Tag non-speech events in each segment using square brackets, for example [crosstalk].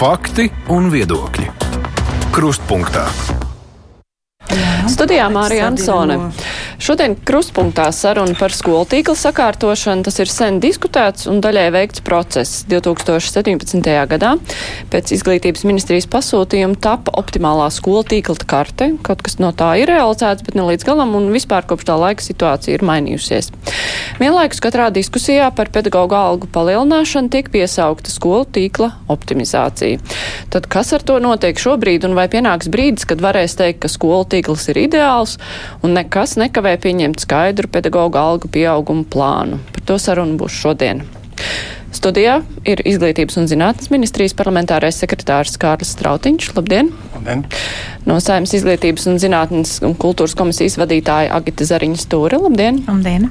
Fakti un viedokļi. Krustpunktā. Studijā Mārija Ansone. Šodien krustpunktā saruna par skolu tīkla sakārtošanu. Tas ir sen diskutēts un daļai veikts process. 2017. gadā pēc izglītības ministrijas pasūtījuma tapa optimālā skolu tīkla karte. Kaut kas no tā ir realizēts, bet ne līdz galam, un vispār kopš tā laika situācija ir mainījusies. Vienlaikus katrā diskusijā par pedagoģu algu palielināšanu tiek piesaukta skolu tīkla optimizācija. Tad kas ar to notiek šobrīd, un vai pienāks brīdis, kad varēs teikt, ka skolu tīkls ir ideāls un nekas nekavē pieņemt skaidru pedagoģu algu pieaugumu plānu. Par to sarunu būs šodien. Studijā ir Izglītības un zinātnes ministrijas parlamentārais sekretārs Kārlis Strautiņš. Labdien! Labdien! No Saimnes Izglītības un zinātnes un kultūras komisijas vadītāja Agita Zariņas Stūra. Labdien! Labdien!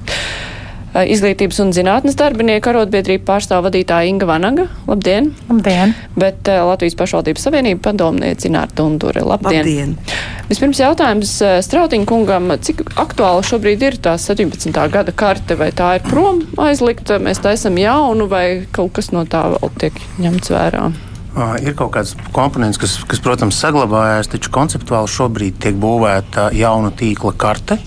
Eh, Izglītības un zinātnes darbinieku arotbiedrību pārstāv vadītāja Inga Vanaga. Labdien! Labdien! Bet uh, Latvijas pašvaldības savienība padomniece Ināra Tundure. Labdien! Labdien. Vispirms jautājums uh, Strautiņa kungam, cik aktuāli šobrīd ir tā 17. gada karte, vai tā ir prom aizlikta, mēs taisam jaunu, vai kaut kas no tā vēl tiek ņemts vērā? Ir kaut kāds komponents, kas, kas, protams, saglabājās, taču konceptuāli šobrīd tiek būvēta jauna tīkla karte.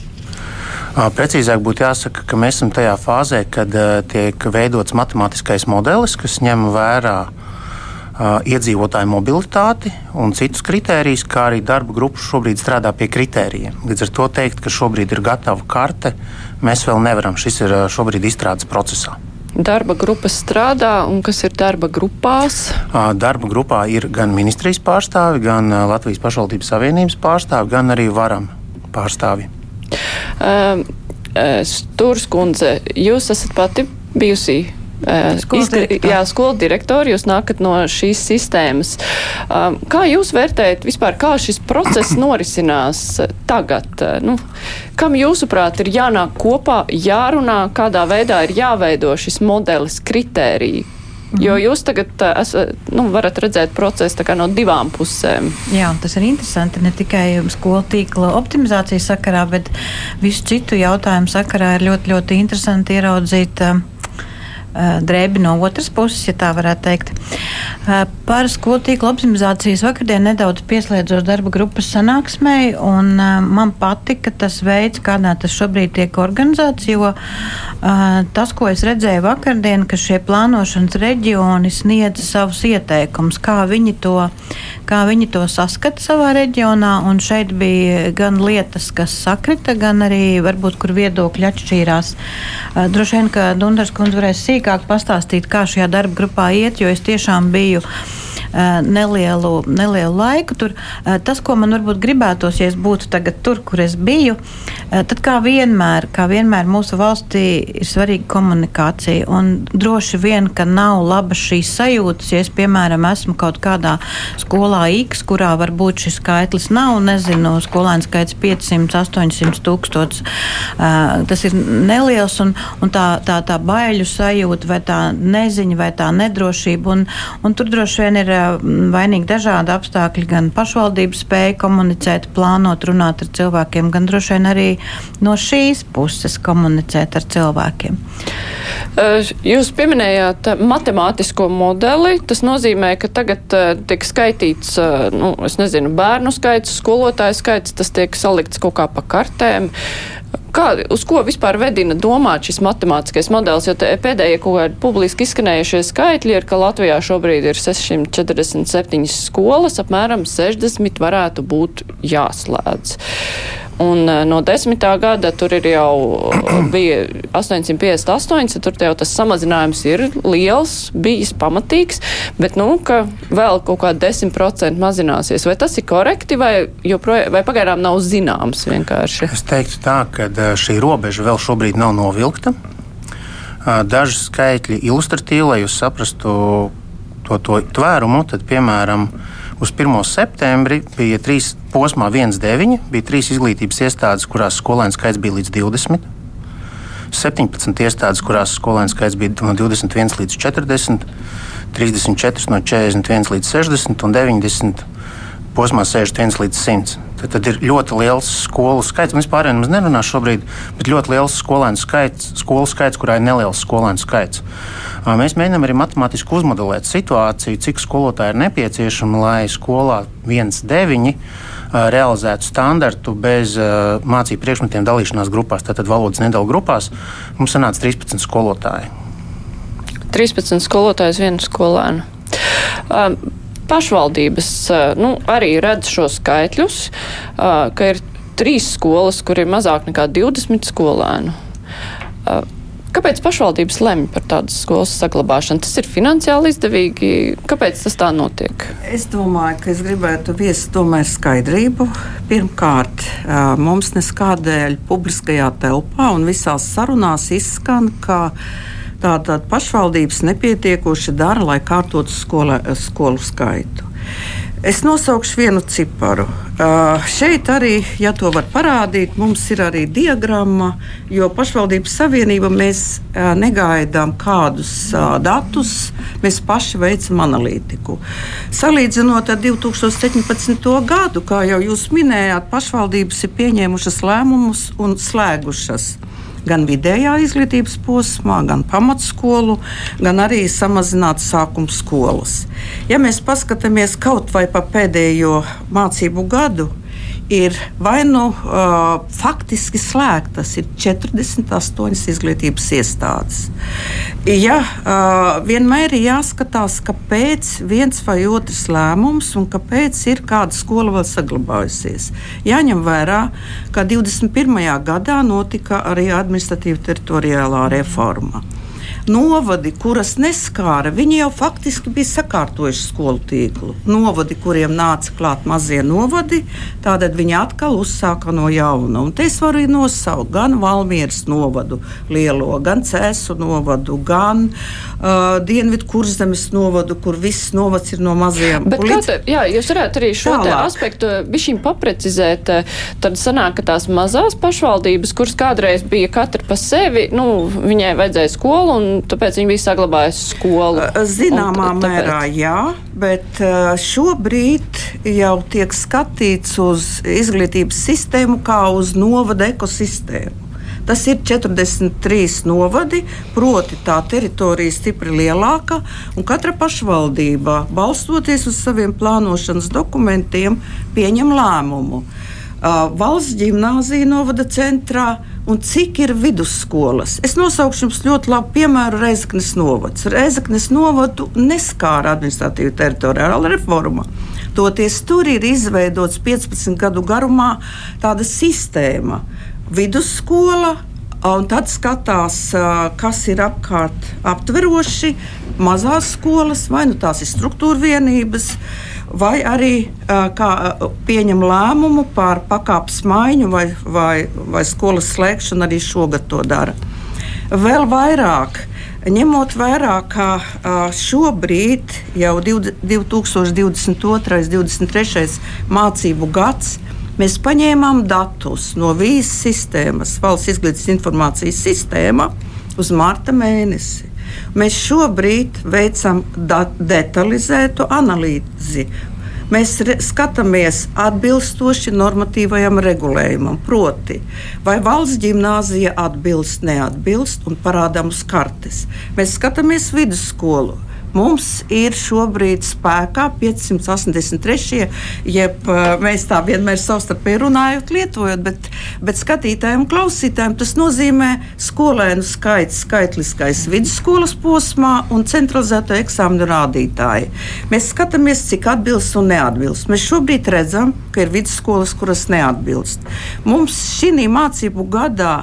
Precīzāk būtu jāsaka, ka mēs esam tajā fāzē, kad tiek veidots matemātiskais modelis, kas ņem vērā iedzīvotāju mobilitāti un citus kritērijus, kā arī darba grupa šobrīd strādā pie kritērijiem. Līdz ar to teikt, ka šobrīd ir gatava karte, mēs vēl nevaram. Šis ir šobrīd izstrādes procesā. Darba grupas strādā, un kas ir darba grupās? Darba grupā ir gan ministrijas pārstāvi, gan Latvijas pašvaldības savienības pārstāvi, gan arī varam pārstāvi. Um, Stūrs kundze, jūs esat pati bijusi Skolu jā, skolu direktori, jūs nākat no šīs sistēmas. Um, kā jūs vērtējat vispār, kā šis process norisinās tagad? Nu, kam jūsuprāt ir jānāk kopā, jārunā, kādā veidā ir jāveido šis modelis, kritērija? Jo jūs tagad esat, nu, varat redzēt procesu no divām pusēm. Jā, tas ir interesanti. Ne tikai skolu tīkla optimizācijas sakarā, bet visu citu jautājumu sakarā ir ļoti, ļoti interesanti ieraudzīt. Uh, drēbi no otras puses, ja tā varētu teikt. Par skolu tīkla optimizācijas vakardien nedaudz pieslēdzos darba grupas sanāksmei, un man patika tas veids, kādā tas šobrīd tiek organizēts, jo tas, ko es redzēju vakardien, ka šie plānošanas reģioni sniedz savus ieteikumus, kā viņi to, kā viņi to saskata savā reģionā, un šeit bija gan lietas, kas sakrita, gan arī varbūt, kur viedokļi atšķīrās. Droši vien, ka Dundars kundze varēs sīk sīkāk pastāstīt, kā šajā darba grupā iet, jo es tiešām biju nelielu, nelielu laiku tur. Tas, ko man varbūt gribētos, ja es būtu tagad tur, kur es biju, tad kā vienmēr, kā vienmēr mūsu valstī ir svarīga komunikācija. Un droši vien, ka nav labas šīs sajūtas, ja es, piemēram, esmu kaut kādā skolā X, kurā varbūt šis skaitlis nav, nezinu, skolēnu skaits 500, 800 tūkstots. Tas ir neliels un, un tā, tā, tā baiļu sajūta vai tā neziņa vai tā nedrošība. Un, un tur droši vien ir vainīgi dažādi apstākļi, gan pašvaldības spēja komunicēt, plānot, runāt ar cilvēkiem, gan droši vien arī no šīs puses komunicēt ar cilvēkiem. Jūs pieminējāt matemātisko modeli. Tas nozīmē, ka tagad tiek skaitīts, nu, es nezinu, bērnu skaits, skolotāju skaits, tas tiek salikts kaut kā pa kartēm. Kā, uz ko vispār vedina domāt šis matemātiskais modelis? Jo pēdējie kaut kādi publiski izskanējušie skaitļi ir, ka Latvijā šobrīd ir 647 skolas, apmēram 60 varētu būt jāslēdz. Un eh, no desmitā gada tur ir jau [coughs] bija 858, tur jau tas samazinājums ir liels, bijis pamatīgs, bet, nu, ka vēl kaut kā 10% mazināsies. Vai tas ir korekti vai, joprojām, vai pagaidām nav zināms vienkārši? Es teiktu tā, ka eh, šī robeža vēl šobrīd nav novilkta. Eh, daži skaitļi ilustratīvi, lai jūs saprastu to, to tvērumu, tad, piemēram, Uz 1. septembri bija trīs posmā 1,9. Bija trīs izglītības iestādes, kurās skolēnu skaits bija līdz 20. 17 iestādes, kurās skolēnu skaits bija no 21 līdz 40, 34 no 41 līdz 60 un 90 posmā 61 līdz 100. Tad, tad ir ļoti liels skolu skaits. Mēs pārējiem nemaz nerunājam šobrīd, bet ļoti liels skolēnu skaits, skolu skaits, kurā ir neliels skolēnu skaits. Mēs mēģinām arī matemātiski uzmodelēt situāciju, cik skolotāji ir nepieciešami, lai skolā 1,9 realizētu standartu bez mācību priekšmetiem dalīšanās grupās, tātad valodas nedalu grupās. Mums sanāca 13 skolotāji. 13 skolotājus vienu skolēnu. Um, pašvaldības nu, arī redz šos skaitļus, ka ir trīs skolas, kur ir mazāk nekā 20 skolēnu. Kāpēc pašvaldības lemj par tādas skolas saglabāšanu? Tas ir finansiāli izdevīgi. Kāpēc tas tā notiek? Es domāju, ka es gribētu viest tomēr skaidrību. Pirmkārt, mums neskādēļ publiskajā telpā un visās sarunās izskan, ka Tātad pašvaldības nepietiekoši dara, lai kārtotu skola, skolu skaitu. Es nosaukšu vienu ciparu. Uh, šeit arī, ja to var parādīt, mums ir arī diagramma, jo pašvaldības savienība mēs uh, negaidām kādus uh, datus, mēs paši veicam analītiku. Salīdzinot ar 2017. gadu, kā jau jūs minējāt, pašvaldības ir pieņēmušas lēmumus un slēgušas gan vidējā izglītības posmā, gan pamatskolu, gan arī samazināt sākuma skolas. Ja mēs paskatāmies kaut vai pa pēdējo mācību gadu, ir vai nu uh, faktiski slēgtas, ir 48 izglītības iestādes. Ja, uh, vienmēr ir jāskatās, kāpēc viens vai otrs lēmums un kāpēc ir kāda skola vēl saglabājusies. Jāņem vērā, ka 21. gadā notika arī administratīva teritoriālā reforma novadi, kuras neskāra, viņi jau faktiski bija sakārtojuši skolu tīklu. Novadi, kuriem nāca klāt mazie novadi, tātad viņi atkal uzsāka no jauna. Un te es varu nosaukt gan Valmieras novadu lielo, gan Cēsu novadu, gan uh, Dienvidu kurzemes novadu, kur viss novads ir no maziem. Bet līdz... te, jā, jūs varētu arī šo aspektu bišķiņ paprecizēt. Tad sanāk, ka tās mazās pašvaldības, kuras kādreiz bija katra pa sevi, nu, viņai vajadzēja skolu un tāpēc viņi bija saglabājuši skolu. Zināmā un, mērā jā, bet šobrīd jau tiek skatīts uz izglītības sistēmu kā uz novada ekosistēmu. Tas ir 43 novadi, proti, tā teritorija ir stipri lielāka, un katra pašvaldība, balstoties uz saviem plānošanas dokumentiem, pieņem lēmumu. Uh, valsts gimnāzija novada centrā un cik ir vidusskolas. Es nosaukšu jums ļoti labu piemēru Reizeknas novads. Reizeknas novadu neskāra administratīva teritoriāla reforma. Toties tur ir izveidots 15 gadu garumā tāda sistēma. Vidusskola, un tad skatās, kas ir apkārt aptveroši, mazās skolas, vai nu tās ir struktūra vienības, vai arī kā, pieņem lēmumu par pakāpes maiņu vai, vai, vai skolas slēgšanu, arī šogad to dara. Vēl vairāk. Ņemot vērā, ka šobrīd jau 2022. un 2023. mācību gads mēs paņēmām datus no vīzes sistēmas, valsts izglītības informācijas sistēma, uz marta mēnesi. Mēs šobrīd veicam detalizētu analīzi. Mēs skatāmies atbilstoši normatīvajam regulējumam, proti, vai valsts gimnāzija atbilst, neatbilst un parādām uz kartes. Mēs skatāmies vidusskolu Mums ir šobrīd spēkā 583, jeb mēs tā vienmēr savstarpēji runājot, lietojot, bet, bet skatītājiem un klausītājiem tas nozīmē skolēnu skaits, skaitliskais vidusskolas posmā un centralizēto eksāmenu rādītāji. Mēs skatāmies, cik atbilst un neatbilst. Mēs šobrīd redzam, ka ir vidusskolas, kuras neatbilst. Mums šī mācību gadā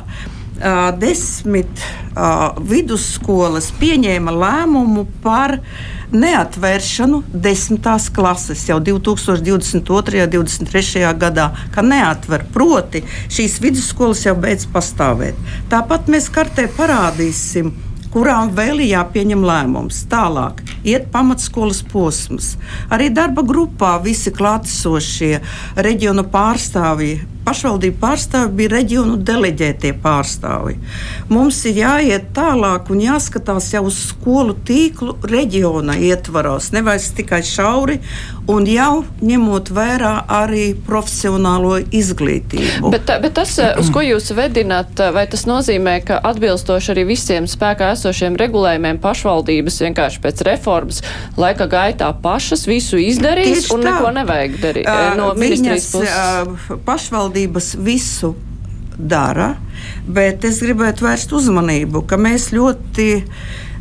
uh, desmit uh, vidusskolas pieņēma lēmumu par neatvēršanu desmitās klases jau 2022. un 2023. gadā, ka neatver. Proti, šīs vidusskolas jau beidz pastāvēt. Tāpat mēs kartē parādīsim kurām vēl ir jāpieņem lēmums. Tālāk iet pamatskolas posms. Arī darba grupā visi klātesošie reģiona pārstāvji pašvaldību pārstāvi bija reģionu deleģētie pārstāvi. Mums ir jāiet tālāk un jāskatās jau uz skolu tīklu reģiona ietvaros, nevis tikai šauri, un jau ņemot vērā arī profesionālo izglītību. Bet, bet tas, uz ko jūs vedināt, vai tas nozīmē, ka atbilstoši arī visiem spēkā esošiem regulējumiem pašvaldības vienkārši pēc reformas laika gaitā pašas visu izdarīs Tieši un tā. neko nevajag darīt uh, no ministrijas puses? Uh, pašvaldības visu dara, bet es gribētu vērst uzmanību, ka mēs ļoti.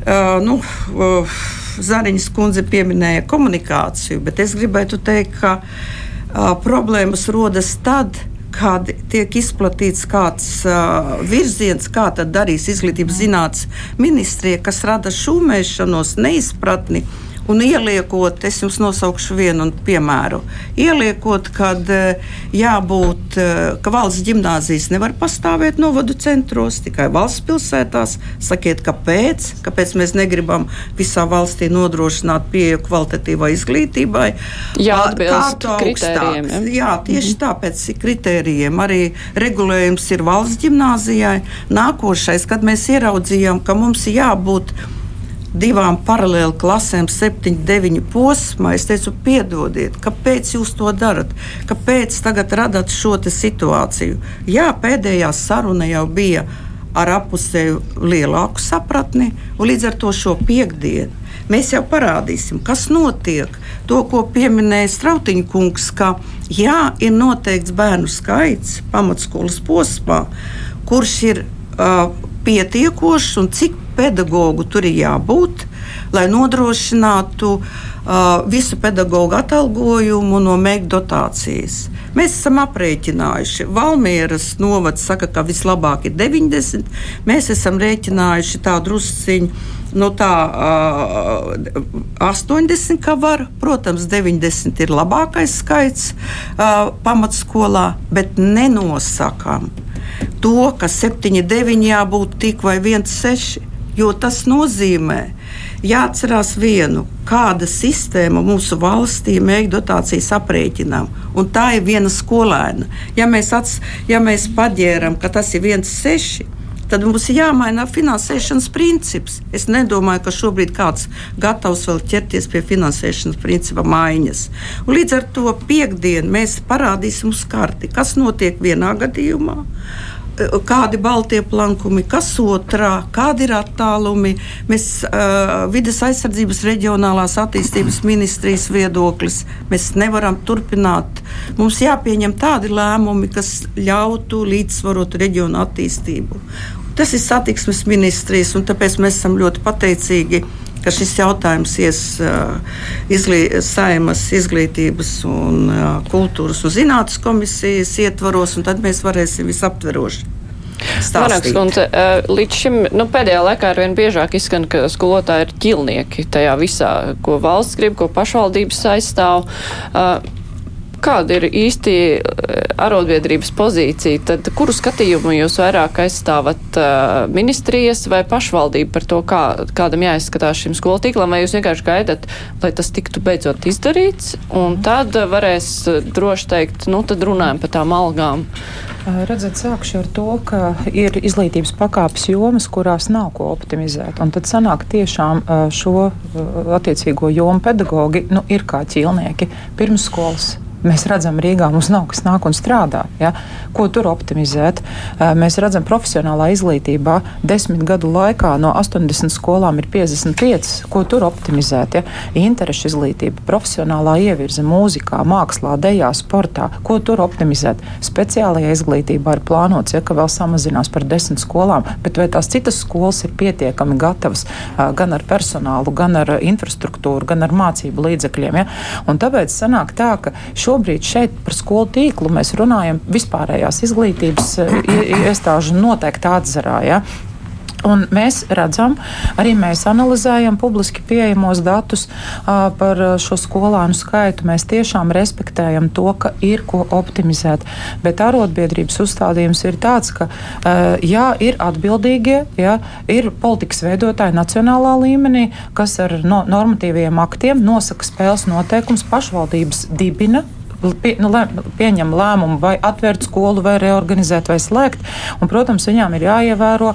Uh, nu, uh, Zariņas kundze pieminēja komunikāciju, bet es gribētu teikt, ka uh, problēmas rodas tad, kad tiek izplatīts kāds uh, virziens, kā tad darīs izglītības zinātnes ministrija, kas rada šūmēšanos, neizpratni. Uh, un ieliekot, es jums nosaukšu vienu piemēru, ieliekot, kad eh, jābūt, eh, ka valsts gimnāzijas nevar pastāvēt novadu centros, tikai valsts pilsētās. Sakiet, kāpēc? Kāpēc mēs negribam visā valstī nodrošināt pieeju kvalitatīvai izglītībai? Jā, atbilst kritērijiem. Ja? Jā, tieši mhm. tāpēc kritērijiem arī regulējums ir valsts gimnāzijai. Nākošais, kad mēs ieraudzījām, ka mums jābūt divām paralēli klasēm, 7, 9 posmā. Es teicu, piedodiet, kāpēc jūs to darat? Kāpēc tagad radat šo situāciju? Jā, pēdējā saruna jau bija ar apusēju lielāku sapratni, un līdz ar to šo piekdienu mēs jau parādīsim, kas notiek. To, ko pieminēja Strautiņa kungs, ka jā, ir noteikts bērnu skaits pamatskolas posmā, kurš ir uh, pietiekošs un cik pedagogu tur ir jābūt, lai nodrošinātu uh, visu pedagoģu atalgojumu no mēģinājumu dotācijas. Mēs esam aprēķinājuši, Valmieras novads saka, ka vislabāk ir 90. Mēs esam rēķinājuši tādu drusciņu. Nu, tā uh, 80, kā var. Protams, 90 ir labākais skaits uh, pamatskolā, bet nenosakām to, ka 7, 9 jābūt tik vai 1, 6 jo tas nozīmē, jāatcerās vienu, kāda sistēma mūsu valstī mēģina dotācijas aprēķinām. Un tā ir viena skolēna. Ja mēs, ats, ja mēs paģēram, ka tas ir viens seši, tad mums ir jāmaina finansēšanas princips. Es nedomāju, ka šobrīd kāds gatavs vēl ķerties pie finansēšanas principa maiņas. Un līdz ar to piekdienu mēs parādīsim uz karti, kas notiek vienā gadījumā kādi baltie plankumi, kas otrā, kādi ir attālumi. Mēs uh, vides aizsardzības reģionālās attīstības ministrijas viedoklis. Mēs nevaram turpināt. Mums jāpieņem tādi lēmumi, kas ļautu līdzsvarot reģionu attīstību. Tas ir satiksmes ministrijas, un tāpēc mēs esam ļoti pateicīgi ka šis jautājums ies uh, izglī, saimas izglītības un uh, kultūras un zinātnes komisijas ietvaros, un tad mēs varēsim visaptveroši. Manāks, kundze, līdz šim nu, pēdējā laikā arvien biežāk izskan, ka skolotāji ir ķilnieki tajā visā, ko valsts grib, ko pašvaldības aizstāv. Uh, Kāda ir īsti eh, arotbiedrības pozīcija? Tad kuru skatījumu jūs vairāk aizstāvat uh, ministrijas vai pašvaldību par to, kā, kādam jāizskatās šim skolu tīklam, vai jūs vienkārši gaidat, lai tas tiktu beidzot izdarīts, un tad varēs droši teikt, nu tad runājam par tām algām. Redzat, sākšu ar to, ka ir izglītības pakāpes jomas, kurās nav ko optimizēt. Un tad sanāk tiešām šo attiecīgo jomu pedagogi nu, ir kā ķīlnieki pirmsskolas Mēs redzam, Rīgā mums nav kas nāk un strādā. Ja? Ko tur optimizēt? Mēs redzam, profesionālā izglītībā desmit gadu laikā no 80 skolām ir 55. Ko tur optimizēt? Ja? Interešu izglītība, profesionālā ievirze mūzikā, mākslā, dejā, sportā. Ko tur optimizēt? Speciālajā izglītībā ir plānots, ja, ka vēl samazinās par desmit skolām, bet vai tās citas skolas ir pietiekami gatavas gan ar personālu, gan ar infrastruktūru, gan ar mācību līdzekļiem? Ja? Un tāpēc sanāk tā, ka šobrīd šeit par skolu tīklu mēs runājam vispārējās izglītības eh, iestāžu noteikti atzarā. Ja? Un mēs redzam, arī mēs analizējam publiski pieejamos datus uh, par šo skolānu skaitu. Mēs tiešām respektējam to, ka ir ko optimizēt. Bet arotbiedrības uzstādījums ir tāds, ka uh, jā, ir atbildīgie, jā, ir politikas veidotāji nacionālā līmenī, kas ar no, normatīviem aktiem nosaka spēles noteikums, pašvaldības dibina pie, nu, lē, pieņem lēmumu vai atvērt skolu, vai reorganizēt, vai slēgt. Un, protams, viņām ir jāievēro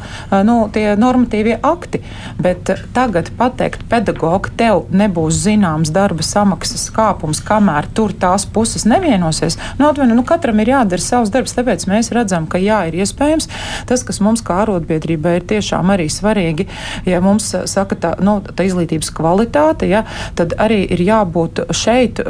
nu, tie normatīvie akti. Bet tagad pateikt, pedagogi, tev nebūs zināms darba samaksas kāpums, kamēr tur tās puses nevienosies. Nu, atvienu, nu, katram ir jādara savs darbs, tāpēc mēs redzam, ka jā, ir iespējams. Tas, kas mums kā arotbiedrībai ir tiešām arī svarīgi, ja mums saka tā, nu, tā izglītības kvalitāte, ja, tad arī ir jābūt šeit,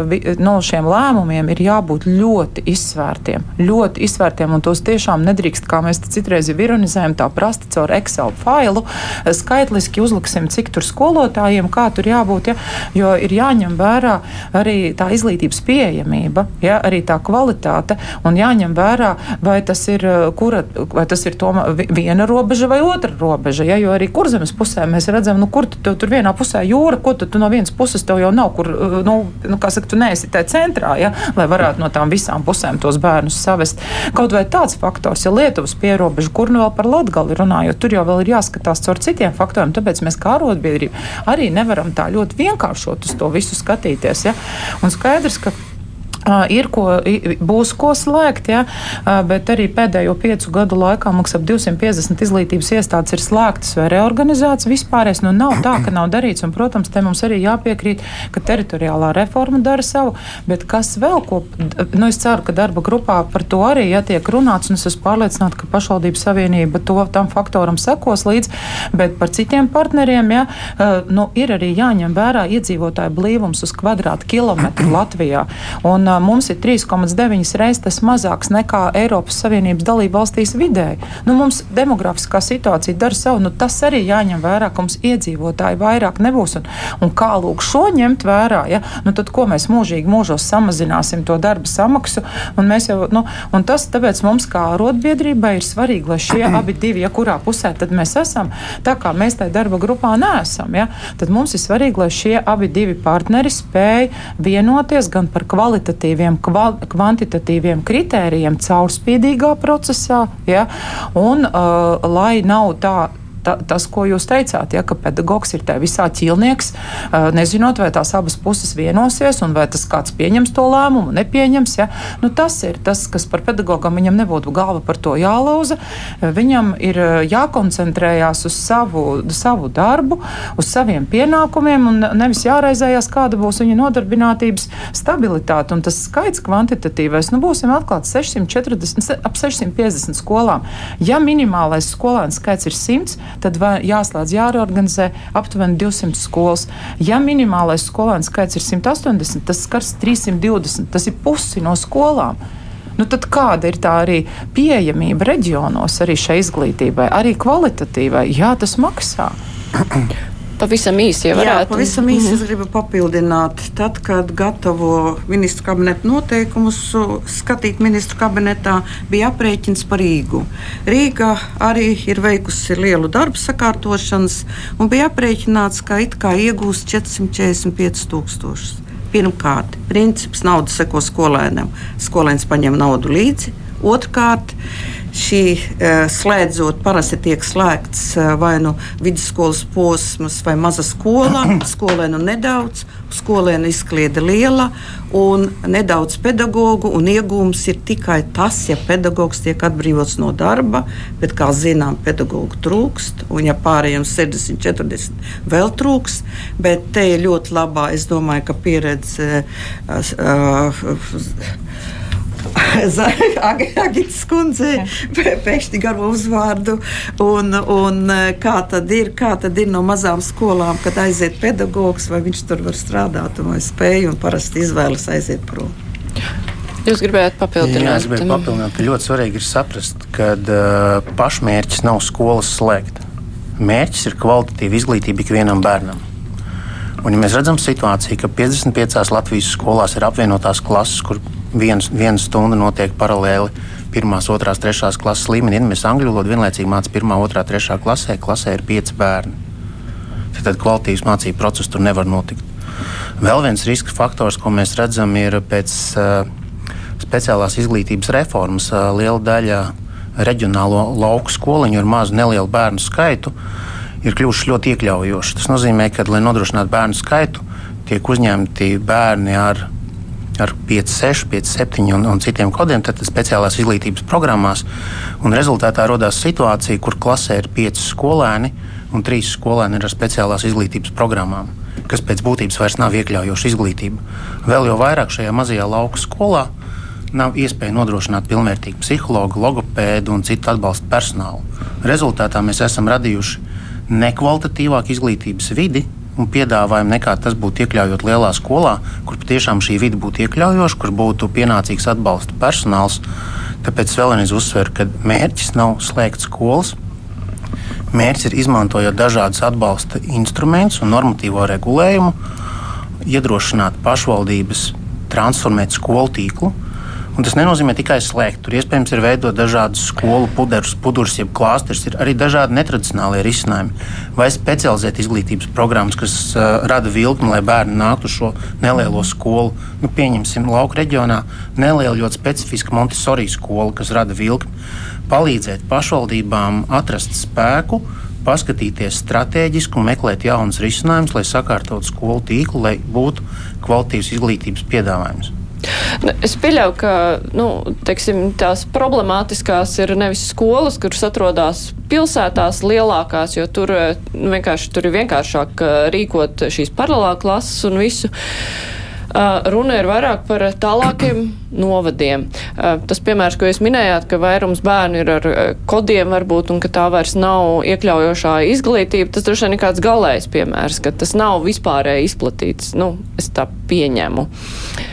no šiem lēmumiem ir jābūt ļoti izsvērtiem. Ļoti izsvērtiem, un tos tiešām nedrīkst, kā mēs citreiz jau ironizējam, tā prasti caur Excel failu, skaitliski uzliksim, cik tur skolotājiem, kā tur jābūt, ja, jo ir jāņem vērā arī tā izglītības pieejamība, ja, arī tā kvalitāte, un jāņem vērā, vai tas ir, kura, vai tas ir toma, viena robeža vai otra robeža, ja, jo arī kurzemes pusē mēs redzam, nu, kur tu, tu tur vienā pusē jūra, ko tu, tu no vienas puses tev jau nav, kur, nu, nu kā saka, tu neesi tajā centrā, ja, lai varētu no tām visām pusēm tos bērnus savest. Kaut vai tāds faktors, ja Lietuvas pierobeža, kur nu vēl par Latgali runājot, tur jau vēl ir jāskatās caur citiem faktoriem, tāpēc mēs kā arotbiedrība arī nevaram tā ļoti vienkāršot uz to visu skatīties. Ja? Un skaidrs, ka Ir ko, būs ko slēgt, ja, bet arī pēdējo piecu gadu laikā mums ap 250 izglītības iestādes ir slēgtas vai reorganizētas. Vispārējais nu nav tā, ka nav darīts, un, protams, te mums arī jāpiekrīt, ka teritoriālā reforma dara savu, bet kas vēl, ko, nu, es ceru, ka darba grupā par to arī jātiek runāts, un es esmu pārliecināta, ka pašvaldības savienība to tam faktoram sekos līdz, bet par citiem partneriem, ja, nu, ir arī jāņem vērā iedzīvotāju blīvums uz kvadrātu kilometru Latvijā. Un, mums ir 3,9 reizes tas mazāks nekā Eiropas Savienības dalību valstīs vidēji. Nu, mums demografiskā situācija dara savu, nu, tas arī jāņem vērā, ka mums iedzīvotāji vairāk nebūs. Un, un kā lūk šo ņemt vērā, ja? nu, tad ko mēs mūžīgi mūžos samazināsim to darba samaksu. Un jau, nu, un tas tāpēc mums kā arotbiedrībai ir svarīgi, lai šie [clears throat] abi divi, ja kurā pusē mēs esam, tā kā mēs tajā darba grupā neesam, ja? tad mums ir svarīgi, lai šie abi divi partneri spēj vienoties gan par kvalitatīvu kvalitatīviem, kval, kvantitatīviem kritērijiem caurspīdīgā procesā, ja, un uh, lai nav tā ta, tas, ko jūs teicāt, ja, ka pedagogs ir tajā visā ķīlnieks, nezinot, vai tās abas puses vienosies un vai tas kāds pieņems to lēmumu, nepieņems. Ja. Nu, tas ir tas, kas par pedagogam viņam nebūtu galva par to jālauza. Viņam ir jākoncentrējās uz savu, savu darbu, uz saviem pienākumiem un nevis jāraizējās, kāda būs viņa nodarbinātības stabilitāte. Un tas skaits kvantitatīvais, nu, būsim atklāti 640, ap 650 skolām. Ja minimālais skolēnu skaits ir 100, tad jāslēdz, jāreorganizē aptuveni 200 skolas. Ja minimālais skolēnu skaits ir 180, tas skars 320, tas ir pusi no skolām. Nu, tad kāda ir tā arī pieejamība reģionos, arī šai izglītībai, arī kvalitatīvai? Jā, tas maksā. [clears throat] Pavisam īsi, ja varētu. Jā, pavisam īsi mm -hmm. es gribu papildināt. Tad, kad gatavo ministru kabineta noteikumus, skatīt ministru kabinetā, bija aprēķins par Rīgu. Rīga arī ir veikusi lielu darbu sakārtošanas, un bija aprēķināts, ka it kā iegūst 445 tūkstošus. Pirmkārt, princips nauda seko skolēnam. Skolēns paņem naudu līdzi. Otrkārt, šī uh, slēdzot, parasti tiek slēgts uh, vai nu vidusskolas posms vai maza skola, [clears throat] skolēnu nedaudz, skolēnu izkliede liela un nedaudz pedagoģu. Iegūms ir tikai tas, ja pedagogs tiek atbrīvots no darba, bet, kā zinām, pedagoģu trūkst, un ja pārējiem 60, 40 vēl trūks, bet te ir ļoti labā, es domāju, ka pieredze. Uh, uh, [laughs] Agitas kundze pēkšņi garo uzvārdu. Un, un e, kā, tad ir, kā tad ir no mazām skolām, kad aiziet pedagogs, vai viņš tur var strādāt, vai spēj un parasti izvēlas aiziet prom. Jūs gribējāt papildināt? Jā, es gribēju papildināt, ka ļoti svarīgi ir saprast, ka uh, pašmērķis nav skolas slēgt. Mērķis ir kvalitatīva izglītība ikvienam bērnam. Un, ja mēs redzam situāciju, ka 55 Latvijas skolās ir apvienotās klases, kur viens, viena stunda notiek paralēli pirmās, otrās, trešās klases līmenī. Mēs angļu valodu vienlaicīgi mācām pirmā, otrā, trešā klasē, klasē ir pieci bērni. Tad, kvalitīvas mācību process tur nevar notikt. Vēl viens riska faktors, ko mēs redzam, ir pēc uh, speciālās izglītības reformas uh, liela daļa reģionālo lauku skoliņu ar mazu nelielu bērnu skaitu ir kļuvuši ļoti iekļaujoši. Tas nozīmē, ka, lai nodrošinātu bērnu skaitu, tiek uzņemti bērni ar ar 5, 6, 5, 7 un, un citiem kodiem, tad speciālās izglītības programmās. Rezultātā radās situācija, kur klasē ir 5 skolēni un 3 skolēni ir ar speciālās izglītības programmām, kas pēc būtības vairs nav iekļaujoša izglītība. Vēl jau vairāk šajā mazajā lauka skolā nav iespēja nodrošināt pilnvērtīgu psihologu, logopēdu un citu atbalstu personālu. Rezultātā mēs esam radījuši nekvalitatīvāku izglītības vidi, un piedāvājumu, nekā tas būtu iekļaujot lielā skolā, kur patiešām šī vide būtu iekļaujoša, kur būtu pienācīgs atbalsta personāls. Tāpēc vēlreiz uzsveru, ka mērķis nav slēgt skolas. Mērķis ir izmantojot dažādus atbalsta instrumentus un normatīvo regulējumu, iedrošināt pašvaldības transformēt skolu tīklu, Un tas nenozīmē tikai slēgt. Tur iespējams ir veidot dažādus skolu puderus, pudurus, jeb klāstus. Ir arī dažādi netradicionālie risinājumi. Vai specializēt izglītības programmas, kas uh, rada vilkli, lai bērni nāktu uz šo nelielo skolu. Nu, pieņemsim, lauka reģionā neliela, ļoti specifiska Montesori skola, kas rada vilkli. Palīdzēt pašvaldībām atrast spēku, paskatīties strateģiski un meklēt jaunus risinājumus, lai sakārtotu skolu tīklu, lai būtu kvalitīvs izglītības piedāvājums. Es pieļauju, ka nu, teiksim, tās problemātiskās ir nevis skolas, kuras atrodas pilsētās lielākās, jo tur, nu, vienkārši, tur ir vienkāršāk uh, rīkot šīs paralēlā klases un visu. Uh, runa ir vairāk par tālākiem [coughs] novadiem. Uh, tas piemērs, ko jūs minējāt, ka vairums bērnu ir ar kodiem varbūt un ka tā vairs nav iekļaujošā izglītība, tas droši vien ir kāds galējs piemērs, ka tas nav vispārēji izplatīts. Nu, es tā pieņemu. Uh,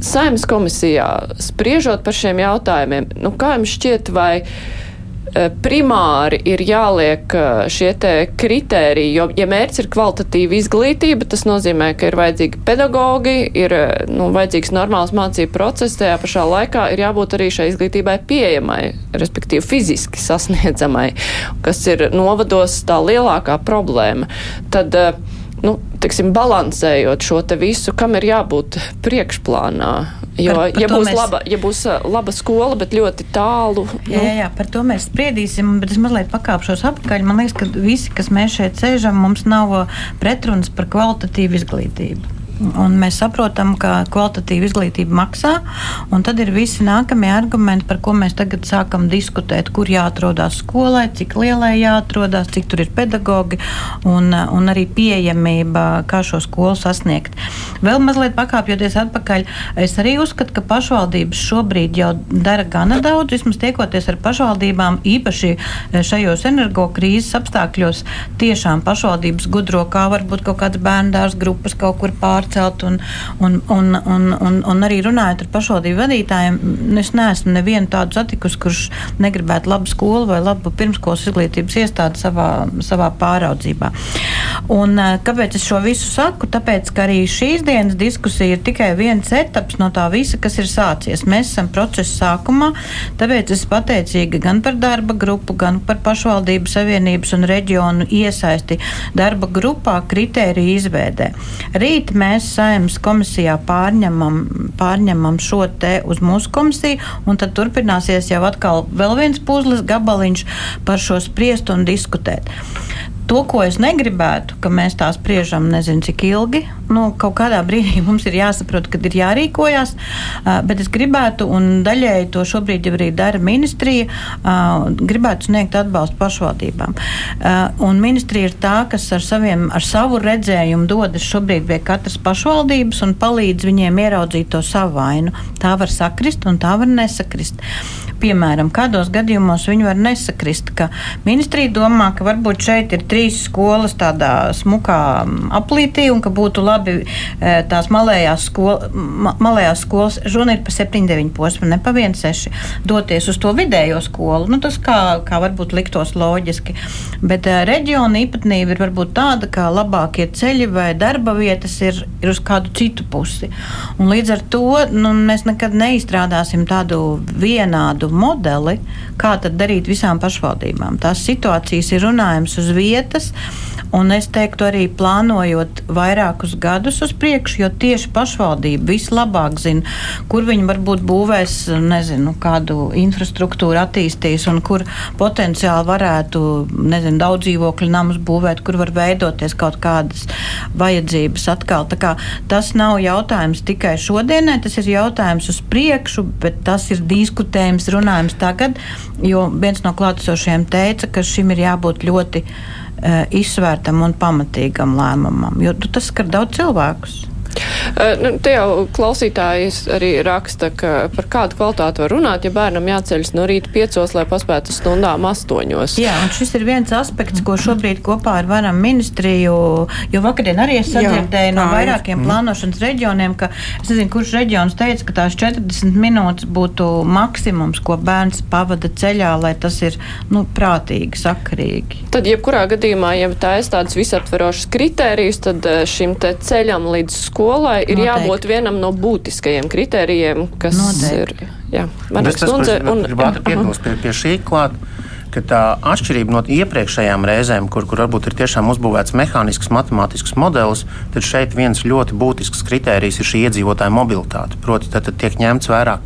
Saimnes komisijā spriežot par šiem jautājumiem, nu, kā jums šķiet, vai uh, primāri ir jāliek uh, šie kritēriji, jo, ja mērķis ir kvalitatīva izglītība, tas nozīmē, ka ir vajadzīgi pedagogi, ir nu, vajadzīgs normāls mācību process, tajā pašā laikā ir jābūt arī šai izglītībai pieejamai, respektīvi fiziski sasniedzamai, kas ir novados tā lielākā problēma. Tad, uh, nu, tiksim, balansējot šo te visu, kam ir jābūt priekšplānā. Jo, par, par ja, būs mēs... laba, ja būs laba skola, bet ļoti tālu. Nu... Jā, jā, par to mēs spriedīsim, bet es mazliet pakāpšos apakaļ. Man liekas, ka visi, kas mēs šeit sēžam, mums nav pretrunas par kvalitatīvu izglītību. Un mēs saprotam, ka kvalitatīva izglītība maksā, un tad ir visi nākamie argumenti, par ko mēs tagad sākam diskutēt, kur jāatrodas skolai, cik lielai jāatrodas, cik tur ir pedagogi un, un arī pieejamība, kā šo skolu sasniegt. Vēl mazliet pakāpjoties atpakaļ, es arī uzskatu, ka pašvaldības šobrīd jau dara gana daudz, vismaz tiekoties ar pašvaldībām, īpaši šajos energokrīzes apstākļos, tiešām pašvaldības gudro, kā varbūt kaut kādas bērndārs grupas kaut kur pār pārcelt. Un, un, un, un, un, un arī runājot ar pašvaldību vadītājiem, es neesmu nevienu tādu satikusi, kurš negribētu labu skolu vai labu pirmskolas izglītības iestādi savā, savā pāraudzībā. Un, eh, kāpēc es šo visu saku? Tāpēc, ka arī šīs dienas diskusija ir tikai viens etaps no tā visa, kas ir sācies. Mēs esam procesa sākumā, tāpēc es pateicīga gan par darba grupu, gan par pašvaldību savienības un reģionu iesaisti darba grupā kritēriju izveidē. Rīt mēs mēs saimnes komisijā pārņemam, pārņemam šo te uz mūsu komisiju, un tad turpināsies jau atkal vēl viens puzles gabaliņš par šo spriest un diskutēt to, ko es negribētu, ka mēs tā spriežam nezinu cik ilgi. Nu, kaut kādā brīdī [laughs] mums ir jāsaprot, kad ir jārīkojas, bet es gribētu, un daļēji to šobrīd jau arī dara ministrija, gribētu sniegt atbalstu pašvaldībām. Un ministrija ir tā, kas ar, saviem, ar savu redzējumu dodas šobrīd pie katras pašvaldības un palīdz viņiem ieraudzīt to savu vainu. Tā var sakrist un tā var nesakrist. Piemēram, kādos gadījumos viņi var nesakrist, ka ministrija domā, ka varbūt šeit ir trīs skolas tādā smukā aplītī un ka būtu labi e, tās malējās, skola, malējās skolas, runa ir pa 7-9 posmu, ne pa 1-6, doties uz to vidējo skolu. Nu, tas kā, kā varbūt liktos loģiski, bet e, reģiona īpatnība ir varbūt tāda, ka labākie ceļi vai darba vietas ir, ir uz kādu citu pusi. Un līdz ar to nu, mēs nekad neizstrādāsim tādu vienādu modeli, kā tad darīt visām pašvaldībām. Tās situācijas ir runājums uz vietas, un es teiktu arī plānojot vairākus gadus gadus uz priekšu, jo tieši pašvaldība vislabāk zina, kur viņi varbūt būvēs nezinu, kādu infrastruktūru attīstīs un kur potenciāli varētu nezinu, daudz dzīvokļu namus būvēt, kur var veidoties kaut kādas vajadzības atkal. Tas nav jautājums tikai šodienai, tas ir jautājums uz priekšu, bet tas ir diskutējums, runājums tagad. Jo viens no klātesošiem teica, ka šim ir jābūt ļoti uh, izsvērtam un pamatīgam lēmumam, jo tas skar daudz cilvēkus. Nu, te jau klausītājs arī raksta, ka par kādu kvalitāti var runāt, ja bērnam jāceļas no rīta piecos, lai paspētu stundām astoņos. Jā, un šis ir viens aspekts, ko šobrīd kopā ar varam ministriju, jo vakardien arī es sadzirdēju Jā, no vairākiem mm. plānošanas reģioniem, ka es nezinu, kurš reģions teica, ka tās 40 minūtes būtu maksimums, ko bērns pavada ceļā, lai tas ir, nu, prātīgi, sakarīgi. Tad, jebkurā gadījumā, ja tā ir tāds visaptverošs kritērijs, tad šim te ceļam līdz skolai ir Noteikti. jābūt vienam no būtiskajiem kritērijiem, kas Noteikti. ir. Jā, Manas kundze. Un, gribētu piebilst pie, pie šī klāt ka tā atšķirība no iepriekšējām reizēm, kur, kur varbūt ir tiešām uzbūvēts mehānisks, matemātisks modelis, tad šeit viens ļoti būtisks kritērijs ir šī iedzīvotāja mobilitāte. Proti, tad, tad tiek ņemts vērā,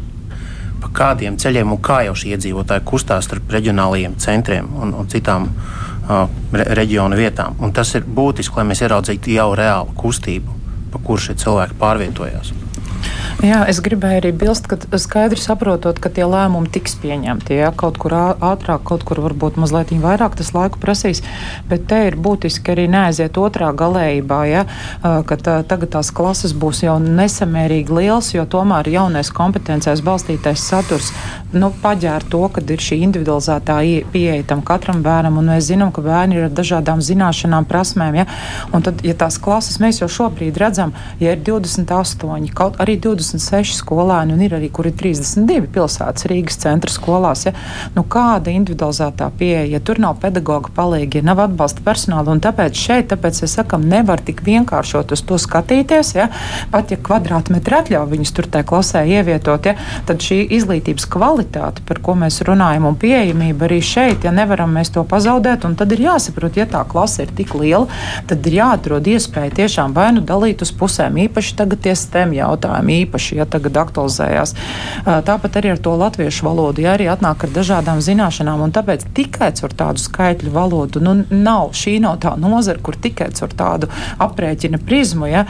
pa kādiem ceļiem un kā jau šie iedzīvotāji kustās starp reģionālajiem centriem un, un citām uh, re, reģionu vietām. Un tas ir būtiski, lai mēs ieraudzītu jau reālu kustību pa kur šie cilvēki pārvietojās. Jā, es gribēju arī bilst, ka skaidri saprotot, ka tie lēmumi tiks pieņemti. Jā, kaut kur ātrāk, kaut kur varbūt mazliet vairāk tas laiku prasīs, bet te ir būtiski arī neaiziet otrā galējībā, jā, ka tā, tagad tās klases būs jau nesamērīgi liels, jo tomēr jaunais kompetencēs balstītais saturs nu, paģēra to, ka ir šī individualizētā pieeja tam katram bērnam, un mēs zinām, ka bērni ir ar dažādām zināšanām, prasmēm. Ja? Un tad, ja tās klases mēs jau šobrīd redzam, ja ir 28, kaut arī 26 skolēni, un ir arī, kur ir 32 pilsētas Rīgas centra skolās, ja? nu, kāda individualizētā pieeja, ja tur nav pedagoga palīgi, ja nav atbalsta personāla, un tāpēc šeit, tāpēc es sakam, nevar tik vienkāršot uz to skatīties, ja? pat ja kvadrātmetri atļauj viņus tur tajā klasē ievietot, ja? tad šī izglītības kvalitāte par ko mēs runājam, un pieejamība arī šeit, ja nevaram mēs to pazaudēt, un tad ir jāsaprot, ja tā klase ir tik liela, tad ir jāatrod iespēja tiešām vai nu dalīt uz pusēm, īpaši tagad tie STEM jautājumi, īpaši, ja tagad aktualizējās. Tāpat arī ar to latviešu valodu, ja arī atnāk ar dažādām zināšanām, un tāpēc tikai ar tādu skaitļu valodu, nu, nav šī nav tā nozara, kur tikai ar tādu aprēķina prizmu, ja,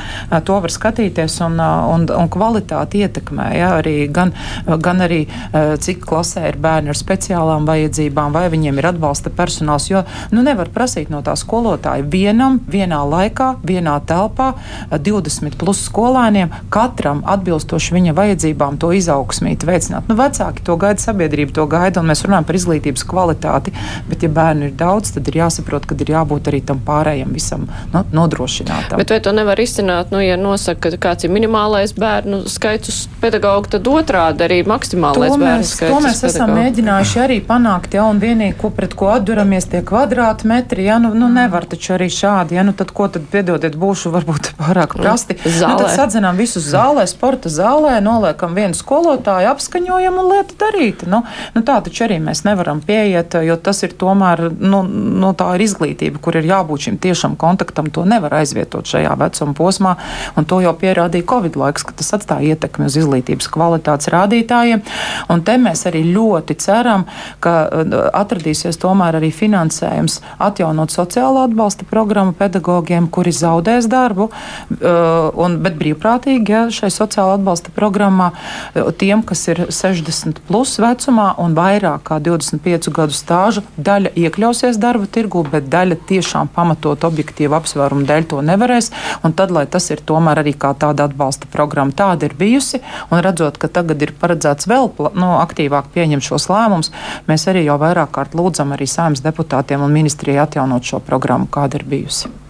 to var skatīties un, un, un kvalitāti ietekmē, ja, arī gan, gan arī cik klasē ir bērni ar speciālām vajadzībām, vai viņiem ir atbalsta personāls. Jo nu, nevar prasīt no tā skolotāja vienam, vienā laikā, vienā telpā, 20 plus skolēniem, katram atbilstoši viņa vajadzībām to izaugsmīt, veicināt. Nu, vecāki to gaida, sabiedrība to gaida, un mēs runājam par izglītības kvalitāti. Bet, ja bērnu ir daudz, tad ir jāsaprot, ka ir jābūt arī tam pārējiem visam nu, nodrošinātam. Bet vai to nevar izcināt, nu, ja nosaka, ka kāds ir minimālais bērnu skaits uz pedagogu, tad otrādi arī maksimālais bērnu skaits. To mēs esam pedagogu. mēģinājuši arī panākt, ja un vienīgi, ko pret ko atduramies, tie kvadrātmetri, ja nu, nu nevar taču arī šādi, ja nu tad ko tad piedodiet, būšu varbūt [laughs] pārāk prasti. Zālē. Nu, tad sadzenām visus zālē, sporta zālē, noliekam vienu skolotāju, apskaņojam un lieta darīta. Nu, nu tā taču arī mēs nevaram pieiet, jo tas ir tomēr, nu, nu tā ir izglītība, kur ir jābūt šim tiešam kontaktam, to nevar aizvietot šajā vecuma posmā, un to jau pierādīja Covid laiks, ka tas atstāja ietekmi uz izglītības kvalitātes rādītājiem. Un te mēs arī ļoti ceram, ka uh, atradīsies tomēr arī finansējums atjaunot sociālo atbalsta programmu pedagogiem, kuri zaudēs darbu, uh, un, bet brīvprātīgi ja, šai sociālo atbalsta programmā uh, tiem, kas ir 60 plus vecumā un vairāk kā 25 gadu stāžu, daļa iekļausies darba tirgu, bet daļa tiešām pamatot objektīvu apsvērumu dēļ to nevarēs. Tad, lai tas ir tomēr arī kā tāda atbalsta programma, tāda ir bijusi, un redzot, ka tagad ir paredzēts vēl nu, aktīvāk pieņemt šos lēmumus, mēs arī jau vairāk kārt lūdzam arī saimnes deputātiem un ministrijai atjaunot šo programmu, kāda ir bijusi.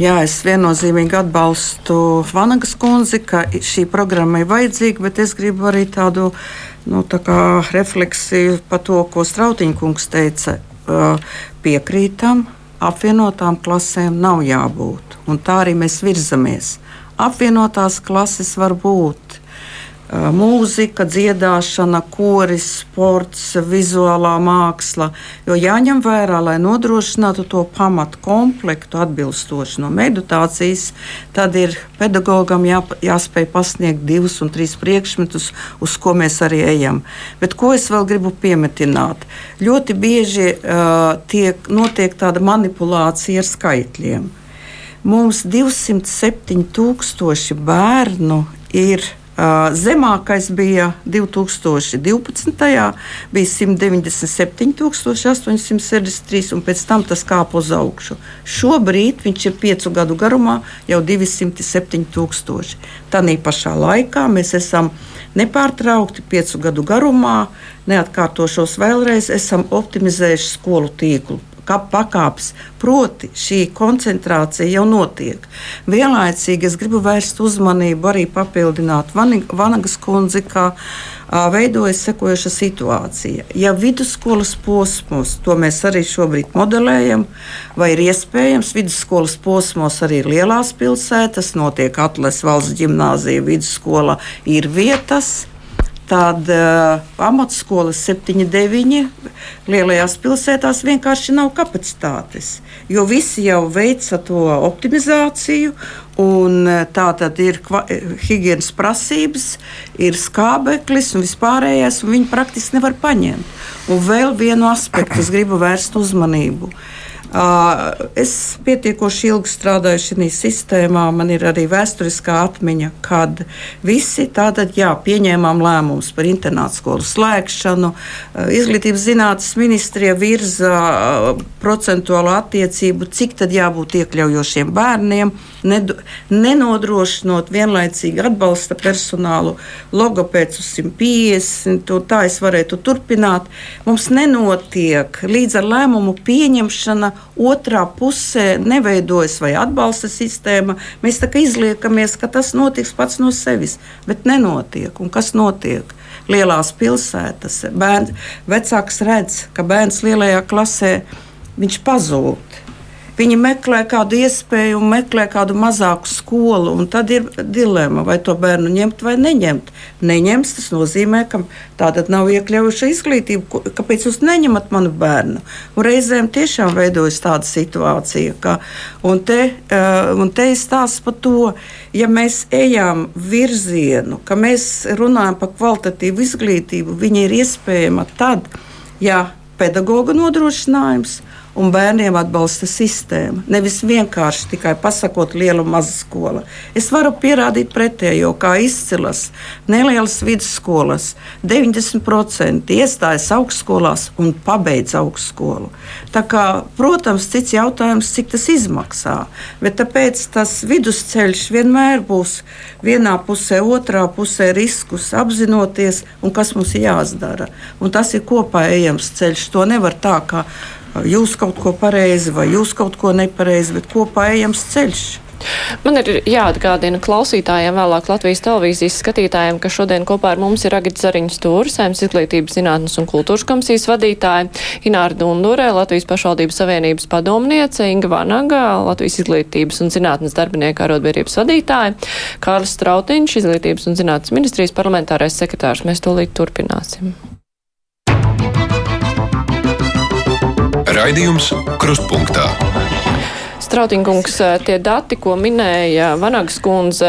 Jā, es viennozīmīgi atbalstu Vanagas kundzi, ka šī programma ir vajadzīga, bet es gribu arī tādu nu, tā refleksiju par to, ko Strautiņkungs teica. Piekrītam, apvienotām klasēm nav jābūt, un tā arī mēs virzamies. Apvienotās klases var būt mūzika, dziedāšana, koris, sports, vizuālā māksla. Jo jāņem vērā, lai nodrošinātu to pamatu komplektu atbilstoši no meditācijas, tad ir pedagogam jā, jāspēj pasniegt divus un trīs priekšmetus, uz ko mēs arī ejam. Bet ko es vēl gribu piemetināt? Ļoti bieži uh, tiek, notiek tāda manipulācija ar skaitļiem. Mums 207 tūkstoši bērnu ir Zemākais bija 2012. bija 197,863, un pēc tam tas kāpa uz augšu. Šobrīd viņš ir piecu gadu garumā jau 207,000. Tanī pašā laikā mēs esam nepārtraukti piecu gadu garumā, neatkārtošos vēlreiz, esam optimizējuši skolu tīklu pakāpes. Proti, šī koncentrācija jau notiek. Vienlaicīgi es gribu vērst uzmanību arī papildināt Vanagas kundzi, ka veidojas sekojoša situācija. Ja vidusskolas posmos, to mēs arī šobrīd modelējam, vai ir iespējams vidusskolas posmos arī lielās pilsētas, notiek atlases valsts gimnāzija, vidusskola ir vietas Tad uh, amatskolas 7, 9 lielajās pilsētās vienkārši nav kapacitātes. Jo visi jau veica to optimizāciju, un tā tad ir higiēnas prasības, ir skābeklis un vispārējais, un viņi praktiski nevar paņemt. Un vēl vienu aspektu es gribu vērst uzmanību. Uh, Es pietiekoši ilgi strādāju šajā sistēmā. Man ir arī vēsturiskā atmiņa, kad visi tātad, jā, pieņēmām lēmumus par internātu skolu slēgšanu. Izglītības zinātnes ministrija virza procentuālo attiecību, cik tad jābūt iekļaujošiem bērniem, nenodrošinot vienlaicīgi atbalsta personālu, logopēdus 150. Tā es varētu turpināt. Mums nenotiek līdz ar lēmumu pieņemšana otrā pusē neveidojas vai atbalsta sistēma. Mēs tā kā izliekamies, ka tas notiks pats no sevis, bet nenotiek. Un kas notiek? Lielās pilsētas bērns, vecāks redz, ka bērns lielajā klasē viņš pazūd. Viņi meklē kādu iespēju, meklē kādu mazāku skolu, un tad ir dilemma, vai to bērnu ņemt vai neņemt. Neņems, tas nozīmē, ka tāda nav iekļaujuša izglītība. Kāpēc jūs neņemat manu bērnu? Un reizēm tiešām veidojas tāda situācija, ka, un te, uh, un te ir stāsts par to, ja mēs ejam virzienu, ka mēs runājam par kvalitatīvu izglītību, viņa ir iespējama tad, ja pedagoga nodrošinājums un bērniem atbalsta sistēma. Nevis vienkārši tikai pasakot, liela maza skola. Es varu pierādīt pretējo, kā izcilas nelielas vidusskolas. 90% iestājas augstskolās un pabeidz augstskolu. Kā, protams, cits jautājums, cik tas izmaksā. Bet tāpēc tas vidusceļš vienmēr būs vienā pusē, otrā pusē riskus apzinoties un kas mums jāizdara. Un tas ir kopā ejams ceļš. To nevar tā kā jūs kaut ko pareizi vai jūs kaut ko nepareizi, bet kopā ejams ceļš. Man ir jāatgādina klausītājiem, vēlāk Latvijas televīzijas skatītājiem, ka šodien kopā ar mums ir Agita Zariņas Tūra, Sēmas izglītības zinātnes un kultūras komisijas vadītāja, Ināra Dundurē, Latvijas pašvaldības savienības padomniece, Inga Vanaga, Latvijas izglītības un zinātnes darbinieka arotbiedrības vadītāja, Kārlis Strautiņš, izglītības un zinātnes ministrijas parlamentārais sekretārs. Mēs to līdz turpināsim. Raidījums Krustpunktā. Strautinkungs, tie dati, ko minēja Vanagas kundze,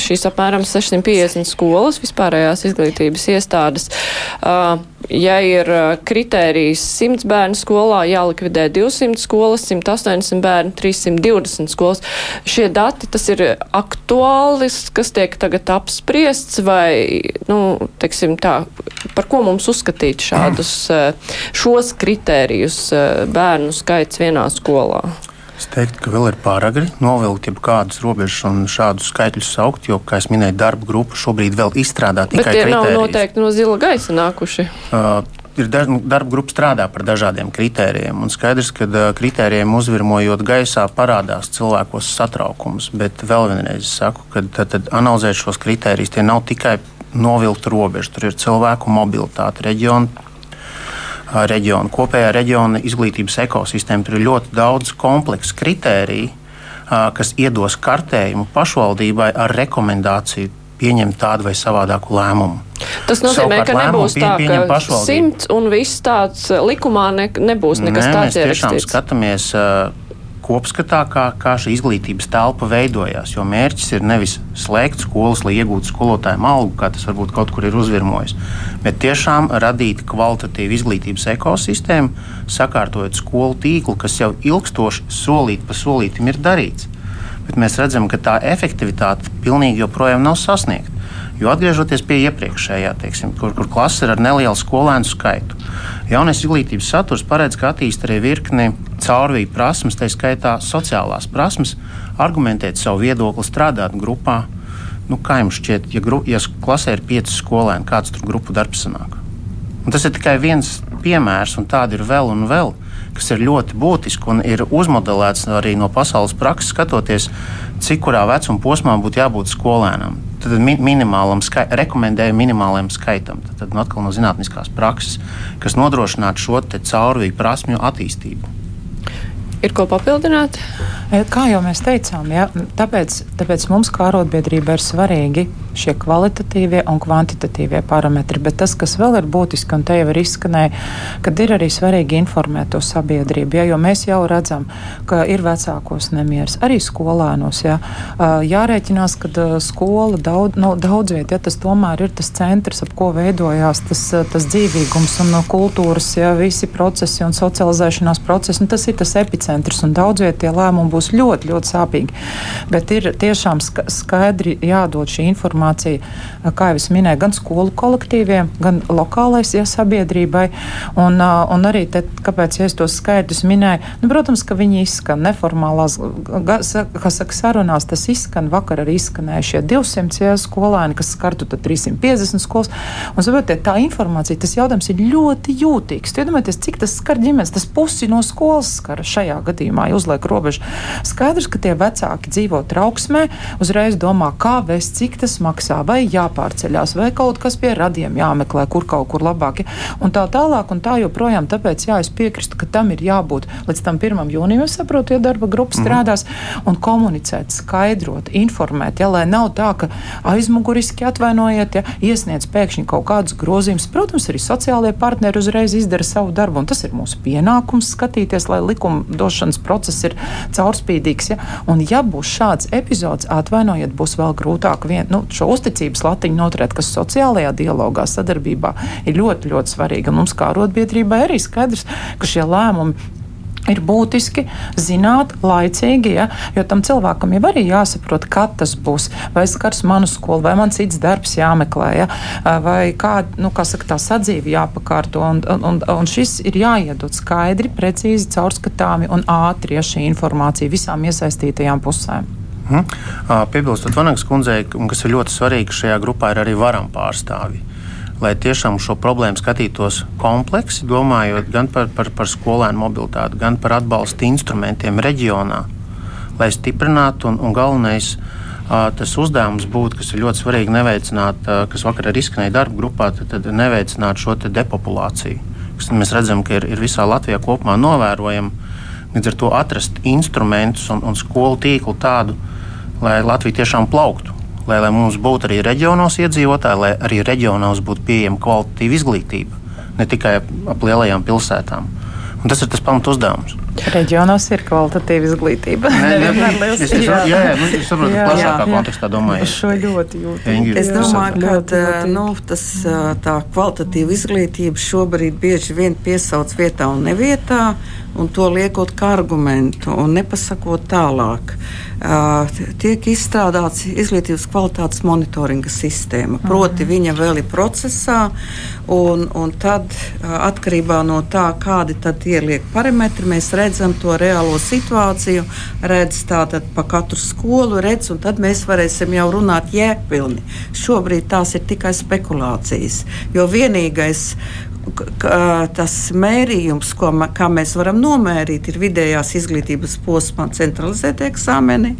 šīs apmēram 650 skolas vispārējās izglītības iestādes. Ja ir kritērijs 100 bērnu skolā, jālikvidē 200 skolas, 180 bērnu, 320 skolas. Šie dati, tas ir aktuālis, kas tiek tagad apspriests vai, nu, teiksim tā, par ko mums uzskatīt šādus, šos kritērijus bērnu skaits vienā skolā? Es teiktu, ka vēl ir pāragri novilkt jebkādas robežas un šādus skaitļus saukt, jo, kā jau minēju, darba grupa šobrīd vēl izstrādā tikai tādu. Bet tie nav noteikti no zila gaisa nākuši. Uh, ir darba grupa strādā par dažādiem kritērijiem. Un skaidrs, ka kritērijiem uzvirmojot gaisā parādās cilvēkos satraukums. Bet vēl vienreiz saku, ka tad, tad analizēt šos kritērijus tie nav tikai novilkt robežu. Tur ir cilvēku mobilitāte, reģionu reģionu, kopējā reģiona izglītības ekosistēma. Tur ir ļoti daudz kompleksu kritēriju, kas iedos kartējumu pašvaldībai ar rekomendāciju pieņemt tādu vai savādāku lēmumu. Tas nozīmē, Savukārt, ka nebūs pie, tā, ka simts un viss tāds likumā ne, nebūs nekas Nē, tāds ierakstīts. Mēs tiešām skatāmies. Uh, kopskatā, kā, kā šī izglītības telpa veidojās. Jo mērķis ir nevis slēgt skolas, lai iegūtu skolotāju algu, kā tas varbūt kaut kur ir uzvirmojis, bet tiešām radīt kvalitatīvu izglītības ekosistēmu, sakārtojot skolu tīklu, kas jau ilgstoši solīt pa solītam ir darīts. Bet mēs redzam, ka tā efektivitāte pilnīgi joprojām nav sasniegta. Jo atgriežoties pie iepriekšējā, teiksim, kur, kur klases ir ar nelielu skolēnu skaitu, jaunais izglītības saturs paredz, ka attīst arī virkni caurvīju prasmes, tā skaitā sociālās prasmes, argumentēt savu viedokli, strādāt grupā. Nu, kā jums šķiet, ja, gru, ja klasē ir pieci skolēni, kāds tur grupu darbs sanāk? Un tas ir tikai viens piemērs, un tādi ir vēl un vēl, kas ir ļoti būtiski un ir uzmodelēts arī no pasaules prakses, skatoties, cik kurā vecuma posmā būtu jābūt skolēnam tad mi minimālam skai, rekomendēju minimālajam skaitam. Tad, tad nu, atkal no zinātniskās prakses, kas nodrošinātu šo caurvīju prasmju attīstību. Ir ko papildināt? E, kā jau mēs teicām, ja, tāpēc, tāpēc mums kā arotbiedrība ir svarīgi šie kvalitatīvie un kvantitatīvie parametri. Bet tas, kas vēl ir būtiski, un te jau ir izskanēja, kad ir arī svarīgi informēt to sabiedrību. Ja, jo mēs jau redzam, ka ir vecākos nemieris, arī skolēnos. Ja, jārēķinās, ka skola daudz, nu, daudz viet, ja, tas tomēr ir tas centrs, ap ko veidojās tas, tas dzīvīgums un kultūras, ja, visi procesi un socializēšanās procesi. Un tas ir tas epicentrs epicentrs, un daudz vietā tie lēmumi būs ļoti, ļoti sāpīgi. Bet ir tiešām skaidri jādod šī informācija, kā jau es minēju, gan skolu kolektīviem, gan lokālais ja, sabiedrībai. Un, un arī, te, kāpēc ja es tos skaidrus minēju, nu, protams, ka viņi izskan neformālās, kā saka, sarunās, tas izskan, vakar arī izskanēja šie 200 ja, skolēni, kas skartu 350 skolas. Un, saprotiet, tā informācija, tas jautājums ir ļoti jūtīgs. Iedomājieties, cik tas skar ģimenes, tas pusi no skolas skara šajā šajā gadījumā uzliek robežu. Skaidrs, ka tie vecāki dzīvo trauksmē, uzreiz domā, kā vēst, cik tas maksā, vai jāpārceļās, vai kaut kas pie radiem jāmeklē, kur kaut kur labāk. Un tā tālāk, un tā joprojām. Tāpēc jā, es piekrītu, ka tam ir jābūt līdz tam 1. jūnijam, es saprotu, ja darba grupa mhm. strādās mm. un komunicēt, skaidrot, informēt, ja, lai nav tā, ka aizmuguriski atvainojiet, ja iesniedz pēkšņi kaut kādus grozījumus. Protams, arī sociālajie partneri uzreiz izdara savu darbu, un tas ir mūsu pienākums skatīties, lai likuma likumdošanas process ir caurspīdīgs. Ja? Un, ja būs šāds epizods, atvainojiet, būs vēl grūtāk vien, nu, šo uzticības latiņu noturēt, kas sociālajā dialogā, sadarbībā ir ļoti, ļoti svarīga. Mums kā arotbiedrībai arī skaidrs, ka šie lēmumi ir būtiski zināt laicīgi, ja, jo tam cilvēkam jau arī jāsaprot, kad tas būs, vai skars manu skolu, vai man cits darbs jāmeklē, ja, vai kā, nu, kā saka, tā sadzīve jāpakārto, un, un, un šis ir jāiedod skaidri, precīzi, caurskatāmi un ātri, ja šī informācija visām iesaistītajām pusēm. Hmm. Piebilstot Vanagas kundzei, kas ir ļoti svarīgi, šajā grupā ir arī varam pārstāvji lai tiešām šo problēmu skatītos kompleksi, domājot gan par, par, par skolēnu mobilitāti, gan par atbalsta instrumentiem reģionā, lai stiprinātu un, un galvenais. Tas uzdevums būtu, kas ir ļoti svarīgi, neveicināt, kas vakar arī izskanēja darba grupā, tad, tad neveicināt šo depopulāciju, mēs redzam, ka ir, ir visā Latvijā kopumā novērojama. Līdz ar to atrast instrumentus un, un skolu tīklu tādu, lai Latvija tiešām plauktu lai, lai mums būtu arī reģionos iedzīvotāji, lai arī reģionos būtu pieejama kvalitatīva izglītība, ne tikai ap lielajām pilsētām. Un tas ir tas pamat uzdevums. Reģionos ir kvalitatīva izglītība. Nē, nē, nē, es, es, jā, jā, nu, es saprotu, ka plašākā jā, kontekstā domāju. Es šo ļoti jūtu. Es domāju, ka ļoti, ļoti. Nu, tas, tā kvalitatīva izglītība šobrīd bieži vien piesauc vietā un nevietā, un to liekot kā argumentu un nepasakot tālāk. Uh, tiek izstrādāts izglītības kvalitātes monitoringa sistēma. Proti, mhm. viņa vēl ir procesā, un, un tad uh, atkarībā no tā, kādi tad ieliek parametri, mēs redzam to reālo situāciju, redz tātad pa katru skolu, redz, un tad mēs varēsim jau runāt jēgpilni. Šobrīd tās ir tikai spekulācijas, jo vienīgais, tas mērījums, ko mēs varam nomērīt, ir vidējās izglītības posmā centralizēti eksāmeni.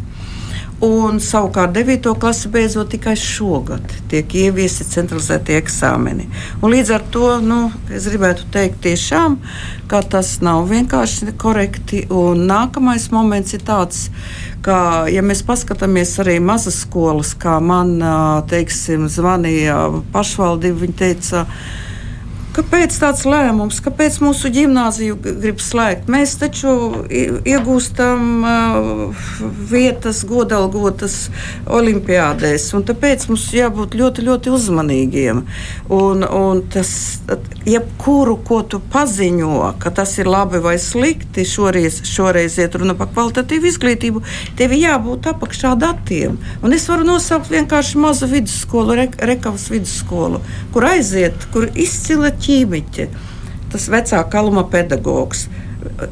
Un savukārt 9. klasi beidzot tikai šogad tiek ieviesti centralizēti eksāmeni. Un līdz ar to nu, es gribētu teikt, tiešām, ka tas nav vienkārši korekti. Un nākamais moments ir tāds, ka, ja mēs paskatāmies arī mazas skolas, kā man teiksim, zvanīja pašvaldība, viņi teica, Kāpēc tāds lēmums, kāpēc mūsu gimnāziju grib slēgt? Mēs taču iegūstam uh, vietas, godalgotas olimpiādēs, un tāpēc mums jābūt ļoti, ļoti uzmanīgiem. Un, un tas, jebkuru, ko tu paziņo, ka tas ir labi vai slikti, šoreiz, šoreiz iet runa par kvalitatīvu izglītību, tev jābūt apakšā datiem. Un es varu nosaukt vienkārši mazu vidusskolu, Re, Rekavas vidusskolu, kur aiziet, kur izcila ķīmiķe, tas vecā kaluma pedagogs.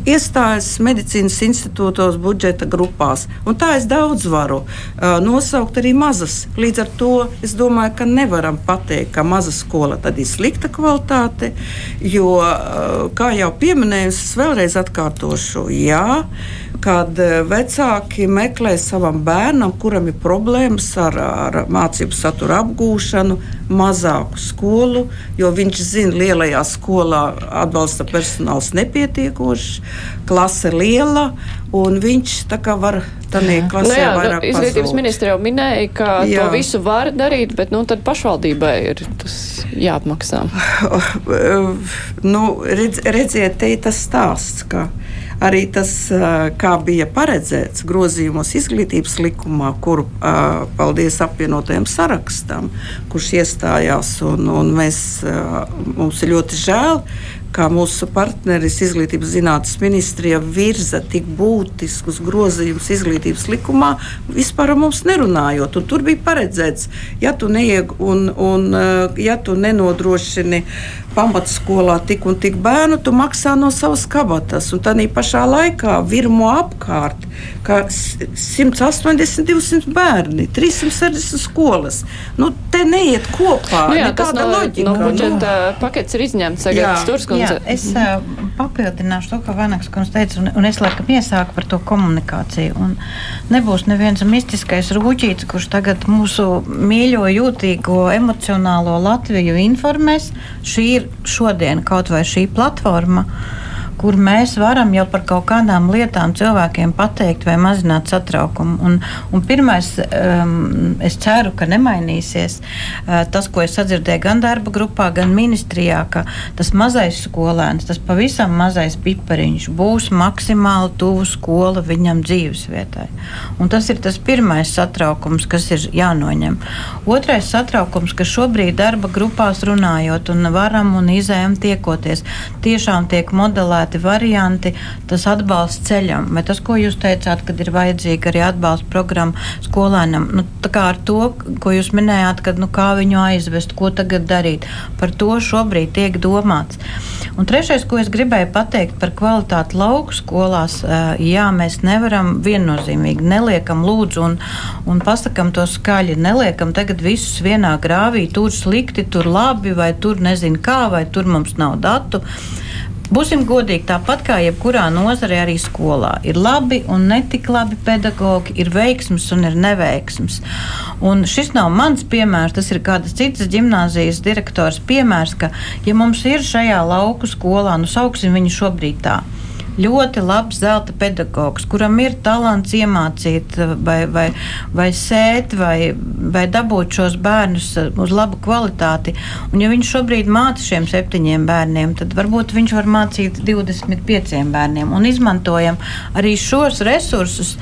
Iestājas medicīnas institūtos, budžeta grupās. Un tā es daudz varu uh, nosaukt arī mazas. Līdz ar to es domāju, ka nevaram pateikt, ka maza skola tad ir slikta kvalitāte. Jo, uh, kā jau pieminēju, es vēlreiz atkārtošu, jā, kad vecāki meklē savam bērnam, kuram ir problēmas ar, ar mācību satura apgūšanu, mazāku skolu, jo viņš zina, lielajā skolā atbalsta personāls nepietiekošs, klase liela. Un viņš tā kā var tādā klasē nu jā, vairāk nu, Izglītības ministra jau minēja, ka jā. to visu var darīt, bet nu, tad pašvaldībai ir tas jāapmaksā. [laughs] nu, redz, redziet, te ir tas stāsts, ka arī tas, kā bija paredzēts grozījumos izglītības likumā, kuru paldies apvienotajam sarakstam, kurš iestājās. Un, un mēs, mums ir ļoti žēl, kā mūsu partneris Izglītības zinātnes ministrija virza tik būtiskus grozījumus izglītības likumā, vispār mums nerunājot. Un tur bija paredzēts, ja tu, neieg, un, un, ja tu nenodrošini pamatskolā tik un tik bērnu, tu maksā no savas kabatas. Un tādā pašā laikā virmo apkārt, ka 180, 200 bērni, 360 skolas. Nu, te neiet kopā. Nu jā, tas no, loģika, no budžeta nu. pakets ir izņemts. Jā, es uh, papildināšu to, ko Vanaks kundze teica, un, un es laikam iesāku par to komunikāciju. Un nebūs neviens mistiskais rūķītis, kurš tagad mūsu mīļo, jūtīgo, emocionālo Latviju informēs. Šī ir šodien kaut vai šī platforma kur mēs varam jau par kaut kādām lietām cilvēkiem pateikt vai mazināt satraukumu. Un, un pirmais, um, es ceru, ka nemainīsies uh, tas, ko es sadzirdēju gan darba grupā, gan ministrijā, ka tas mazais skolēns, tas pavisam mazais pipariņš būs maksimāli tuvu skola viņam dzīvesvietai. Un tas ir tas pirmais satraukums, kas ir jānoņem. Otrais satraukums, ka šobrīd darba grupās runājot un varam un izējām tiekoties, tiešām tiek modelēts piedāvāti varianti, tas atbalsts ceļam. Vai tas, ko jūs teicāt, kad ir vajadzīga arī atbalsta programma skolēnam, nu, tā kā ar to, ko jūs minējāt, kad, nu, kā viņu aizvest, ko tagad darīt, par to šobrīd tiek domāts. Un trešais, ko es gribēju pateikt par kvalitāti lauku skolās, jā, mēs nevaram viennozīmīgi neliekam lūdzu un, un pasakam to skaļi. Neliekam tagad visus vienā grāvī, tur slikti, tur labi, vai tur nezinu kā, vai tur mums nav datu. Būsim godīgi, tāpat kā jebkurā nozarē, arī skolā ir labi un netik labi pedagogi, ir veiksmes un ir neveiksmes. Un šis nav mans piemērs, tas ir kādas citas gimnāzijas direktors piemērs, ka, ja mums ir šajā lauku skolā, nu sauksim viņu šobrīd tā ļoti labs zelta pedagogs, kuram ir talants iemācīt vai, vai, vai sēt vai, vai dabūt šos bērnus uz labu kvalitāti. Un, ja viņš šobrīd māca šiem septiņiem bērniem, tad varbūt viņš var mācīt 25 bērniem un izmantojam arī šos resursus.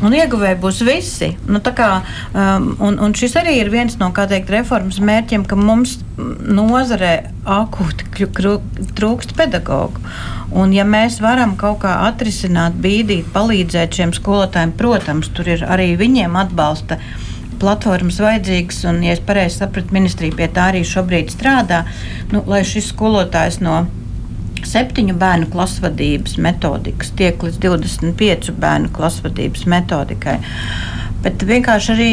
Un ieguvēji būs visi. Nu, kā, um, un, un šis arī ir viens no teikt, reformas mērķiem, ka mums nozarē akūti trūkst pedagoģu. Un, ja mēs varam kaut kā atrisināt, bīdīt, palīdzēt šiem skolotājiem, protams, tur ir arī viņiem atbalsta platformas vajadzīgas, un, ja es pareizi sapratu, ministrija pie tā arī šobrīd strādā, nu, lai šis skolotājs no septiņu bērnu klasvadības metodikas tiek līdz 25 bērnu klasvadības metodikai. Bet vienkārši arī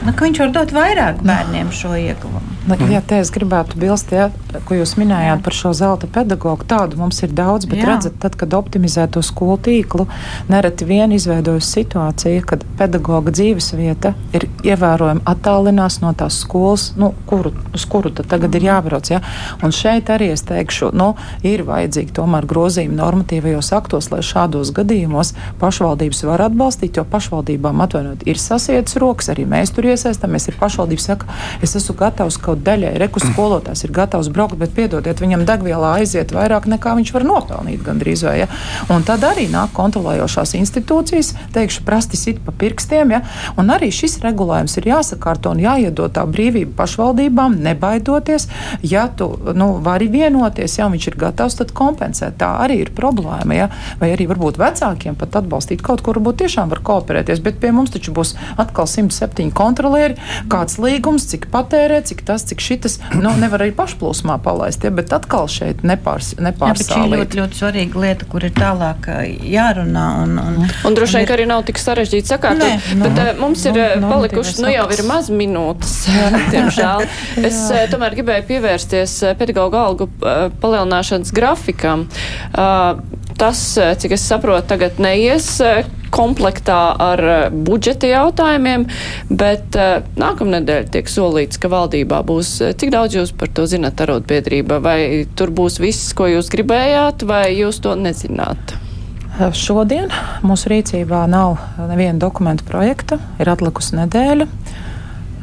Nu, viņš var dot vairāk bērniem šo ieguvumu. Nu, jā, te es gribētu bilst, ja, ko jūs minējāt jā. par šo zelta pedagogu. Tādu mums ir daudz, bet jā. redzat, tad, kad optimizē to skolu tīklu, nereti vien izveidojas situācija, kad pedagoga dzīvesvieta ir ievērojami attālinās no tās skolas, nu, kuru, uz kuru tad tagad ir jābrauc. Ja? Un šeit arī es teikšu, nu, ir vajadzīgi tomēr grozījumi normatīvajos aktos, lai šādos gadījumos pašvaldības var atbalstīt, jo pašvaldībām atvainot ir sasietas rokas, arī mēs tur iesaistāmies. Ir pašvaldības saka, es esmu gatavs kaut daļai, reku skolotājs ir gatavs braukt, bet piedodiet, viņam degvielā aiziet vairāk nekā viņš var nopelnīt gandrīz vai. Ja? Un tad arī nāk kontrolējošās institūcijas, teikšu, prasti sit pa pirkstiem, ja? un arī šis regulējums ir jāsakārto un jāiedod tā brīvība pašvaldībām, nebaidoties, ja tu nu, vari vienoties, ja viņš ir gatavs, tad kompensēt. Tā arī ir problēma, ja? vai arī varbūt vecākiem pat atbalstīt kaut kur, varbūt tiešām var kooperēties, bet pie mums taču būs atkal 107 kontrolieri, kāds līgums, cik patērē, cik tas, cik šitas, nu, nevar arī pašplūsmā palaist, ja, bet atkal šeit nepārs, nepārsālīt. Jā, šī ļoti, ļoti svarīga lieta, kur ir tālāk jārunā. Un, un, un droši vien, ka arī nav tik sarežģīti sakārtot, bet no, uh, mums ir no, no, palikuši, nu jau ir maz minūtes, [laughs] [laughs] diemžēl. es uh, tomēr gribēju pievērsties pedagoģa algu uh, palielināšanas grafikam. Uh, tas, cik es saprotu, tagad neies komplektā ar eh, budžeta jautājumiem, bet uh, nākamnedēļ tiek solīts, ka valdībā būs, eh, cik daudz jūs par to zinat, arotbiedrība, vai tur būs viss, ko jūs gribējāt, vai jūs to nezināt? Šodien mūsu rīcībā nav neviena dokumenta projekta, ir atlikusi nedēļa.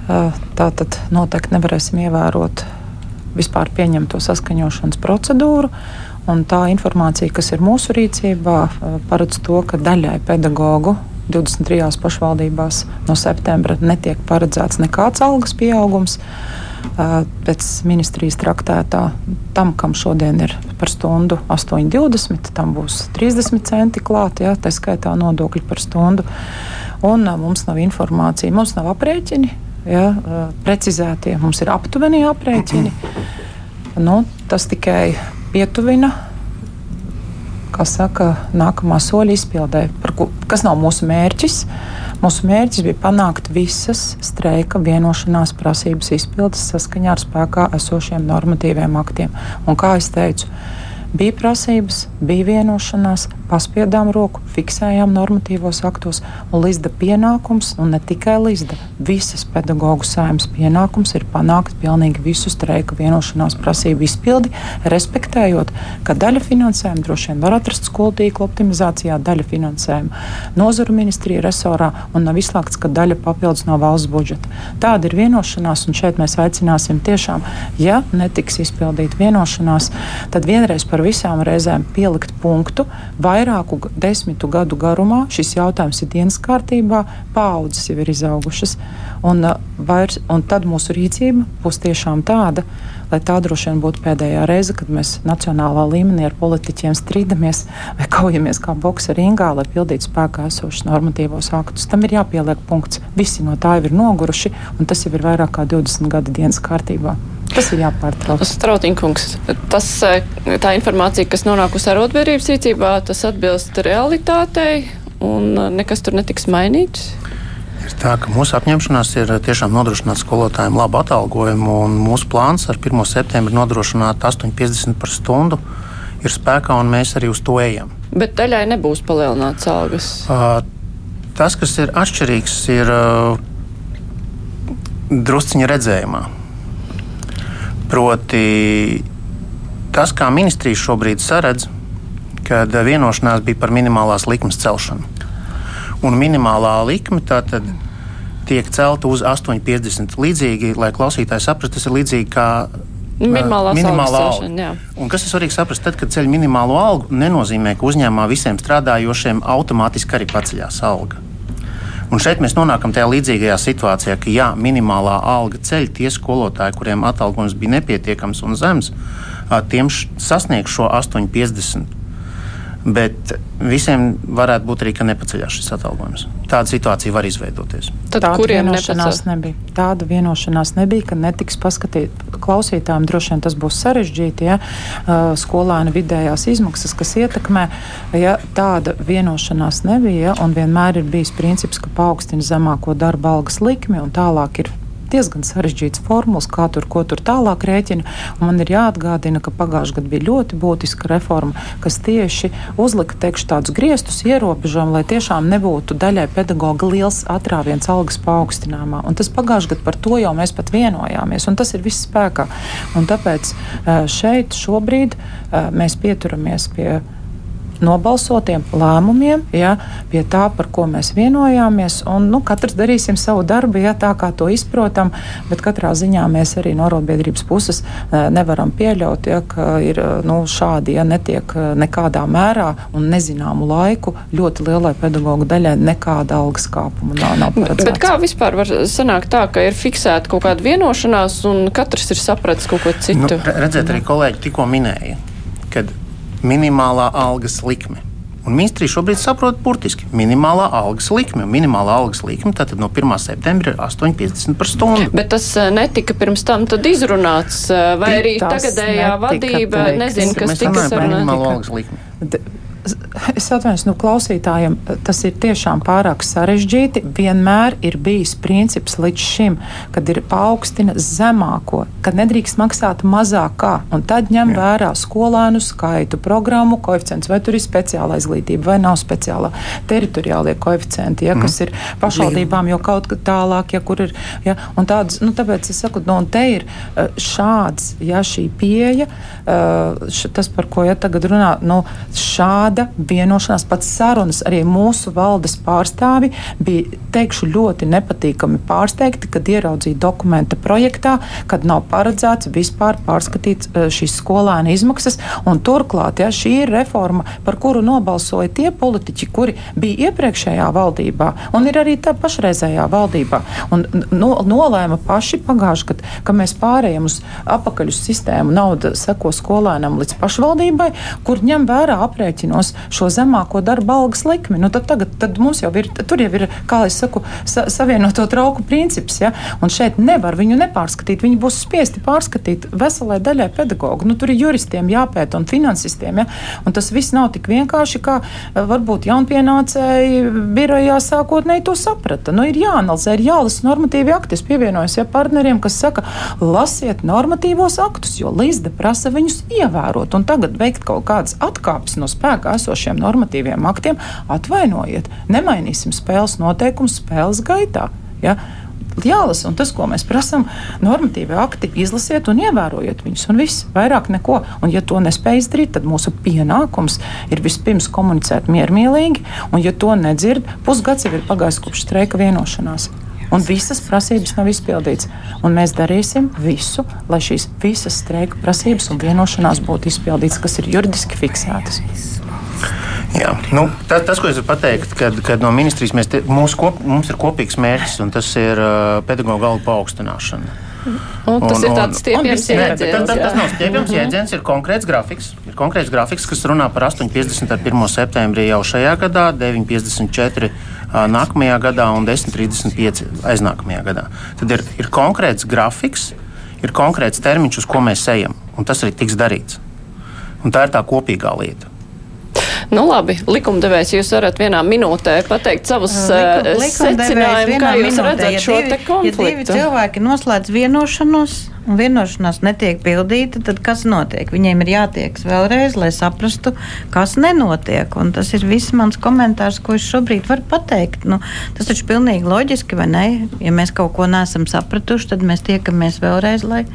Tā tad noteikti nevarēsim ievērot vispār pieņemto saskaņošanas procedūru. Un tā informācija, kas ir mūsu rīcībā, eh, paredz to, ka daļai pedagoģu 23 pašvaldībās no septembra netiek paredzēts nekāds algas pieaugums. Eh, pēc ministrijas traktētā tam, kam šodien ir par stundu 8,20, tam būs 30 centi klāt, ja, tā skaitā nodokļi par stundu. Un eh, mums nav informācija, mums nav aprēķini, ja, precizētie, mums ir aptuveni aprēķini. Nu, tas tikai pietuvina kā saka, nākamā soļa izpildē, ko, kas nav mūsu mērķis. Mūsu mērķis bija panākt visas streika vienošanās prasības izpildes saskaņā ar spēkā esošiem normatīviem aktiem. Un, kā jau teicu, Bija prasības, bija vienošanās, paspiedām roku, fiksējām normatīvos aktos, Līsda pienākums, un ne tikai Līsda, visas pedagoģu saimnes pienākums ir panākt pilnīgi visu streika vienošanās prasību izpildi, respektējot, ka daļa finansējuma droši vien var atrast skolu tīkla optimizācijā, daļa finansējuma nozaru ministrija resorā, un nav izslēgts, ka daļa papildus no valsts budžeta. Tāda ir vienošanās, un šeit mēs aicināsim tiešām, ja netiks izpildīta vienošanās, tad vienreiz par visām reizēm pielikt punktu. Vairāku desmitu gadu garumā šis jautājums ir dienas kārtībā, paudzes jau ir izaugušas. Un, uh, vairs, un tad mūsu rīcība būs tiešām tāda, lai tā droši vien būtu pēdējā reize, kad mēs nacionālā līmenī ar politiķiem strīdamies vai kaujamies kā boksa ringā, lai pildītu spēkā esošus normatīvos aktus. Tam ir jāpieliek punkts. Visi no tā jau ir noguruši, un tas jau ir vairāk kā 20 gadu dienas kārtībā. Tas ir jāpārtrauc. Strautiņkungs, tas, eh, tā informācija, kas nonākusi arotbiedrības rīcībā, tas atbilst realitātei un eh, nekas tur netiks mainīts? Ir tā, ka mūsu apņemšanās ir tiešām nodrošināt skolotājiem labu atalgojumu, un mūsu plāns ar 1. septembri nodrošināt 8,50 par stundu ir spēkā, un mēs arī uz to ejam. Bet daļai nebūs palielināts algas. Uh, tas, kas ir atšķirīgs, ir uh, drusciņa redzējumā. Proti, tas, kā ministrija šobrīd saredz, kad vienošanās bija par minimālās likmes celšanu. Un minimālā likme tātad tiek celta uz 8,50. Līdzīgi, lai klausītāji saprastu, tas ir līdzīgi kā Minimālā, minimālā alga. Kas ir svarīgi saprast, tad, kad ceļ minimālo algu, nenozīmē, ka uzņēmumā visiem strādājošiem automātiski arī paceļās alga. Un šeit mēs nonākam tajā līdzīgajā situācijā, ka jā, minimālā alga ceļ tie skolotāji, kuriem atalgojums bija nepietiekams un zems, tiem sasniegs šo 8,50. Bet visiem varētu būt arī, ka nepaceļās šis atalgojums. Tāda situācija var izveidoties. Tad Tāda kuriem vienošanās nepacel? nebija? Tāda vienošanās nebija, ka netiks paskatīt. Klausītājiem droši vien tas būs sarežģīti, ja skolēna vidējās izmaksas, kas ietekmē, ja tāda vienošanās nebija, ja, un vienmēr ir bijis princips, ka paaugstina zemāko darba algas likmi un tālāk ir diezgan sarežģīts formulas, kā tur, ko tur tālāk rēķina. Man ir jāatgādina, ka pagājušajā gadā bija ļoti būtiska reforma, kas tieši uzlika teikšu, tādus griestus ierobežojumus, lai tiešām nebūtu daļai pedagoga liels atrāviens algas paaugstinājumā. Un tas pagājušajā gadā par to jau mēs pat vienojāmies, un tas ir viss spēkā. Un tāpēc šeit šobrīd mēs pieturamies pie nobalsotiem lēmumiem, ja, pie tā, par ko mēs vienojāmies. Un, nu, katrs darīsim savu darbu, ja tā kā to izprotam, bet katrā ziņā mēs arī no arotbiedrības puses eh, nevaram pieļaut, ja, ka ir eh, nu, šādi, ja netiek eh, nekādā mērā un nezināmu laiku ļoti lielai pedagoģu daļai nekāda algas kāpuma nav, nav paredzēta. Bet kā vispār var sanākt tā, ka ir fiksēta kaut kāda vienošanās un katrs ir sapratis kaut ko citu? Nu, redzēt, arī kolēģi tikko minēja, kad minimālā algas likme. Un ministrija šobrīd saprot burtiski minimālā algas likme. Minimālā algas likme tātad no 1. septembra ir 8,50 par stundu. Bet tas eh, netika pirms tam izrunāts, eh, vai arī tagadējā vadība nezina, kas tika sarunāts. Es atvainojos, nu, klausītājiem tas ir tiešām pārāk sarežģīti. Vienmēr ir bijis princips līdz šim, kad ir paaugstina zemāko, kad nedrīkst maksāt mazākā, un tad ņem Jā. vērā skolēnu skaitu, programmu, koeficients, vai tur ir speciāla izglītība vai nav speciālā teritoriālie koeficienti, ja, mm. kas ir pašvaldībām jau kaut kā tālāk, ja kur ir. Ja, un tādas, nu, tāpēc es saku, nu, un te ir eh, šāds, ja šī pieeja, eh, š, tas, par ko ja tagad runā, nu, šāda tāda vienošanās, pats sarunas arī mūsu valdes pārstāvi bija, teikšu, ļoti nepatīkami pārsteigti, kad ieraudzīja dokumenta projektā, kad nav paredzēts vispār pārskatīt e, šīs skolēna izmaksas. Turklāt, ja šī ir reforma, par kuru nobalsoja tie politiķi, kuri bija iepriekšējā valdībā un ir arī tā pašreizējā valdībā. Un no, nolēma paši pagājuši gadu, ka mēs pārējām uz apakaļu sistēmu, nauda seko skolēnam līdz pašvaldībai, kur ņem vērā aprēķinos uzņēmumos šo zemāko darba algas likmi. Nu, tad, tagad, tad mums jau ir, tur jau ir, kā es saku, sa, savienoto trauku princips. Ja? Un šeit nevar viņu nepārskatīt. Viņi būs spiesti pārskatīt veselai daļai pedagogu. Nu, tur ir juristiem jāpēta un finansistiem. Ja? Un tas viss nav tik vienkārši, kā eh, varbūt jaunpienācēji birojā sākotnēji to saprata. Nu, ir jāanalizē, ir jālasa normatīvi akti. Es pievienojos ja, partneriem, kas saka, lasiet normatīvos aktus, jo līdzi prasa viņus ievērot. Un tagad veikt kaut kādas atkāpes no spēkā esošiem normatīviem aktiem, atvainojiet, nemainīsim spēles noteikumus spēles gaitā. Ja? jālasa. Un tas, ko mēs prasām, normatīvi akti, izlasiet un ievērojiet viņus. Un viss, vairāk neko. Un, ja to nespēj izdarīt, tad mūsu pienākums ir vispirms komunicēt miermīlīgi. Un, ja to nedzird, pusgads jau ir pagājis kopš streika vienošanās. Un visas prasības nav izpildītas. Un mēs darīsim visu, lai šīs visas streika prasības un vienošanās būtu izpildītas, kas ir juridiski fiksētas. Jā, nu, tas, tas, ko es varu pateikt, kad, kad no ministrijas mēs te, kop, mums ir kopīgs mērķis, un tas ir uh, pedagoģa algu paaugstināšana. Un tas un, ir tāds stiepjams jēdziens. Tas, tas, tas nav stiepjams mhm. jēdziens, ir konkrēts grafiks. Ir konkrēts grafiks, kas runā par 8,50 ar 1. septembrī jau šajā gadā, 9,54 nākamajā gadā un 10,35 aiznākamajā gadā. Tad ir, ir konkrēts grafiks, ir konkrēts termiņš, uz ko mēs ejam, un tas arī tiks darīts. Un tā ir tā kopīgā lieta. Nu, labi, likumdevējs, jūs varat vienā minūtē pateikt savus uh, secinājumus, kā jūs minūtē, redzat ja šo divi, te konfliktu. Ja divi cilvēki noslēdz vienošanos un vienošanās netiek pildīta, tad kas notiek? Viņiem ir jātiekas vēlreiz, lai saprastu, kas nenotiek. Un tas ir viss mans komentārs, ko es šobrīd varu pateikt. Nu, tas taču pilnīgi loģiski, vai ne? Ja mēs kaut ko neesam sapratuši, tad mēs tiekamies vēlreiz, lai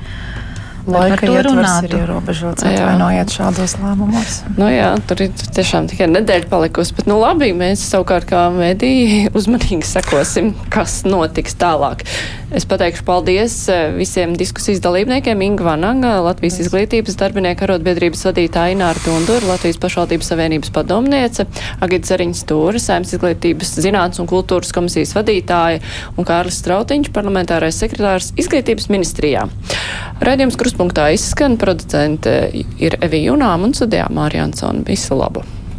Laika ietvars ir ierobežots, atvainojiet šādos lēmumos. Nu jā, tur ir tiešām tikai nedēļa palikusi, bet nu labi, mēs savukārt kā mediji [laughs] uzmanīgi sekosim, kas notiks tālāk. Es pateikšu paldies eh, visiem diskusijas dalībniekiem Inga Vananga, Latvijas izglītības darbinieku arotbiedrības vadītāja Ināra Tundura, Latvijas pašvaldības savienības padomniece, Agita Zariņas Tūra, Saimas izglītības zinātnes un kultūras komisijas vadītāja un Kārlis Strautiņš, parlamentārais sekretārs izglītības ministrijā. Raidījums kruspunktā izskan, producente ir Evija Junām un studijā Mārija Ansona. Visu labu!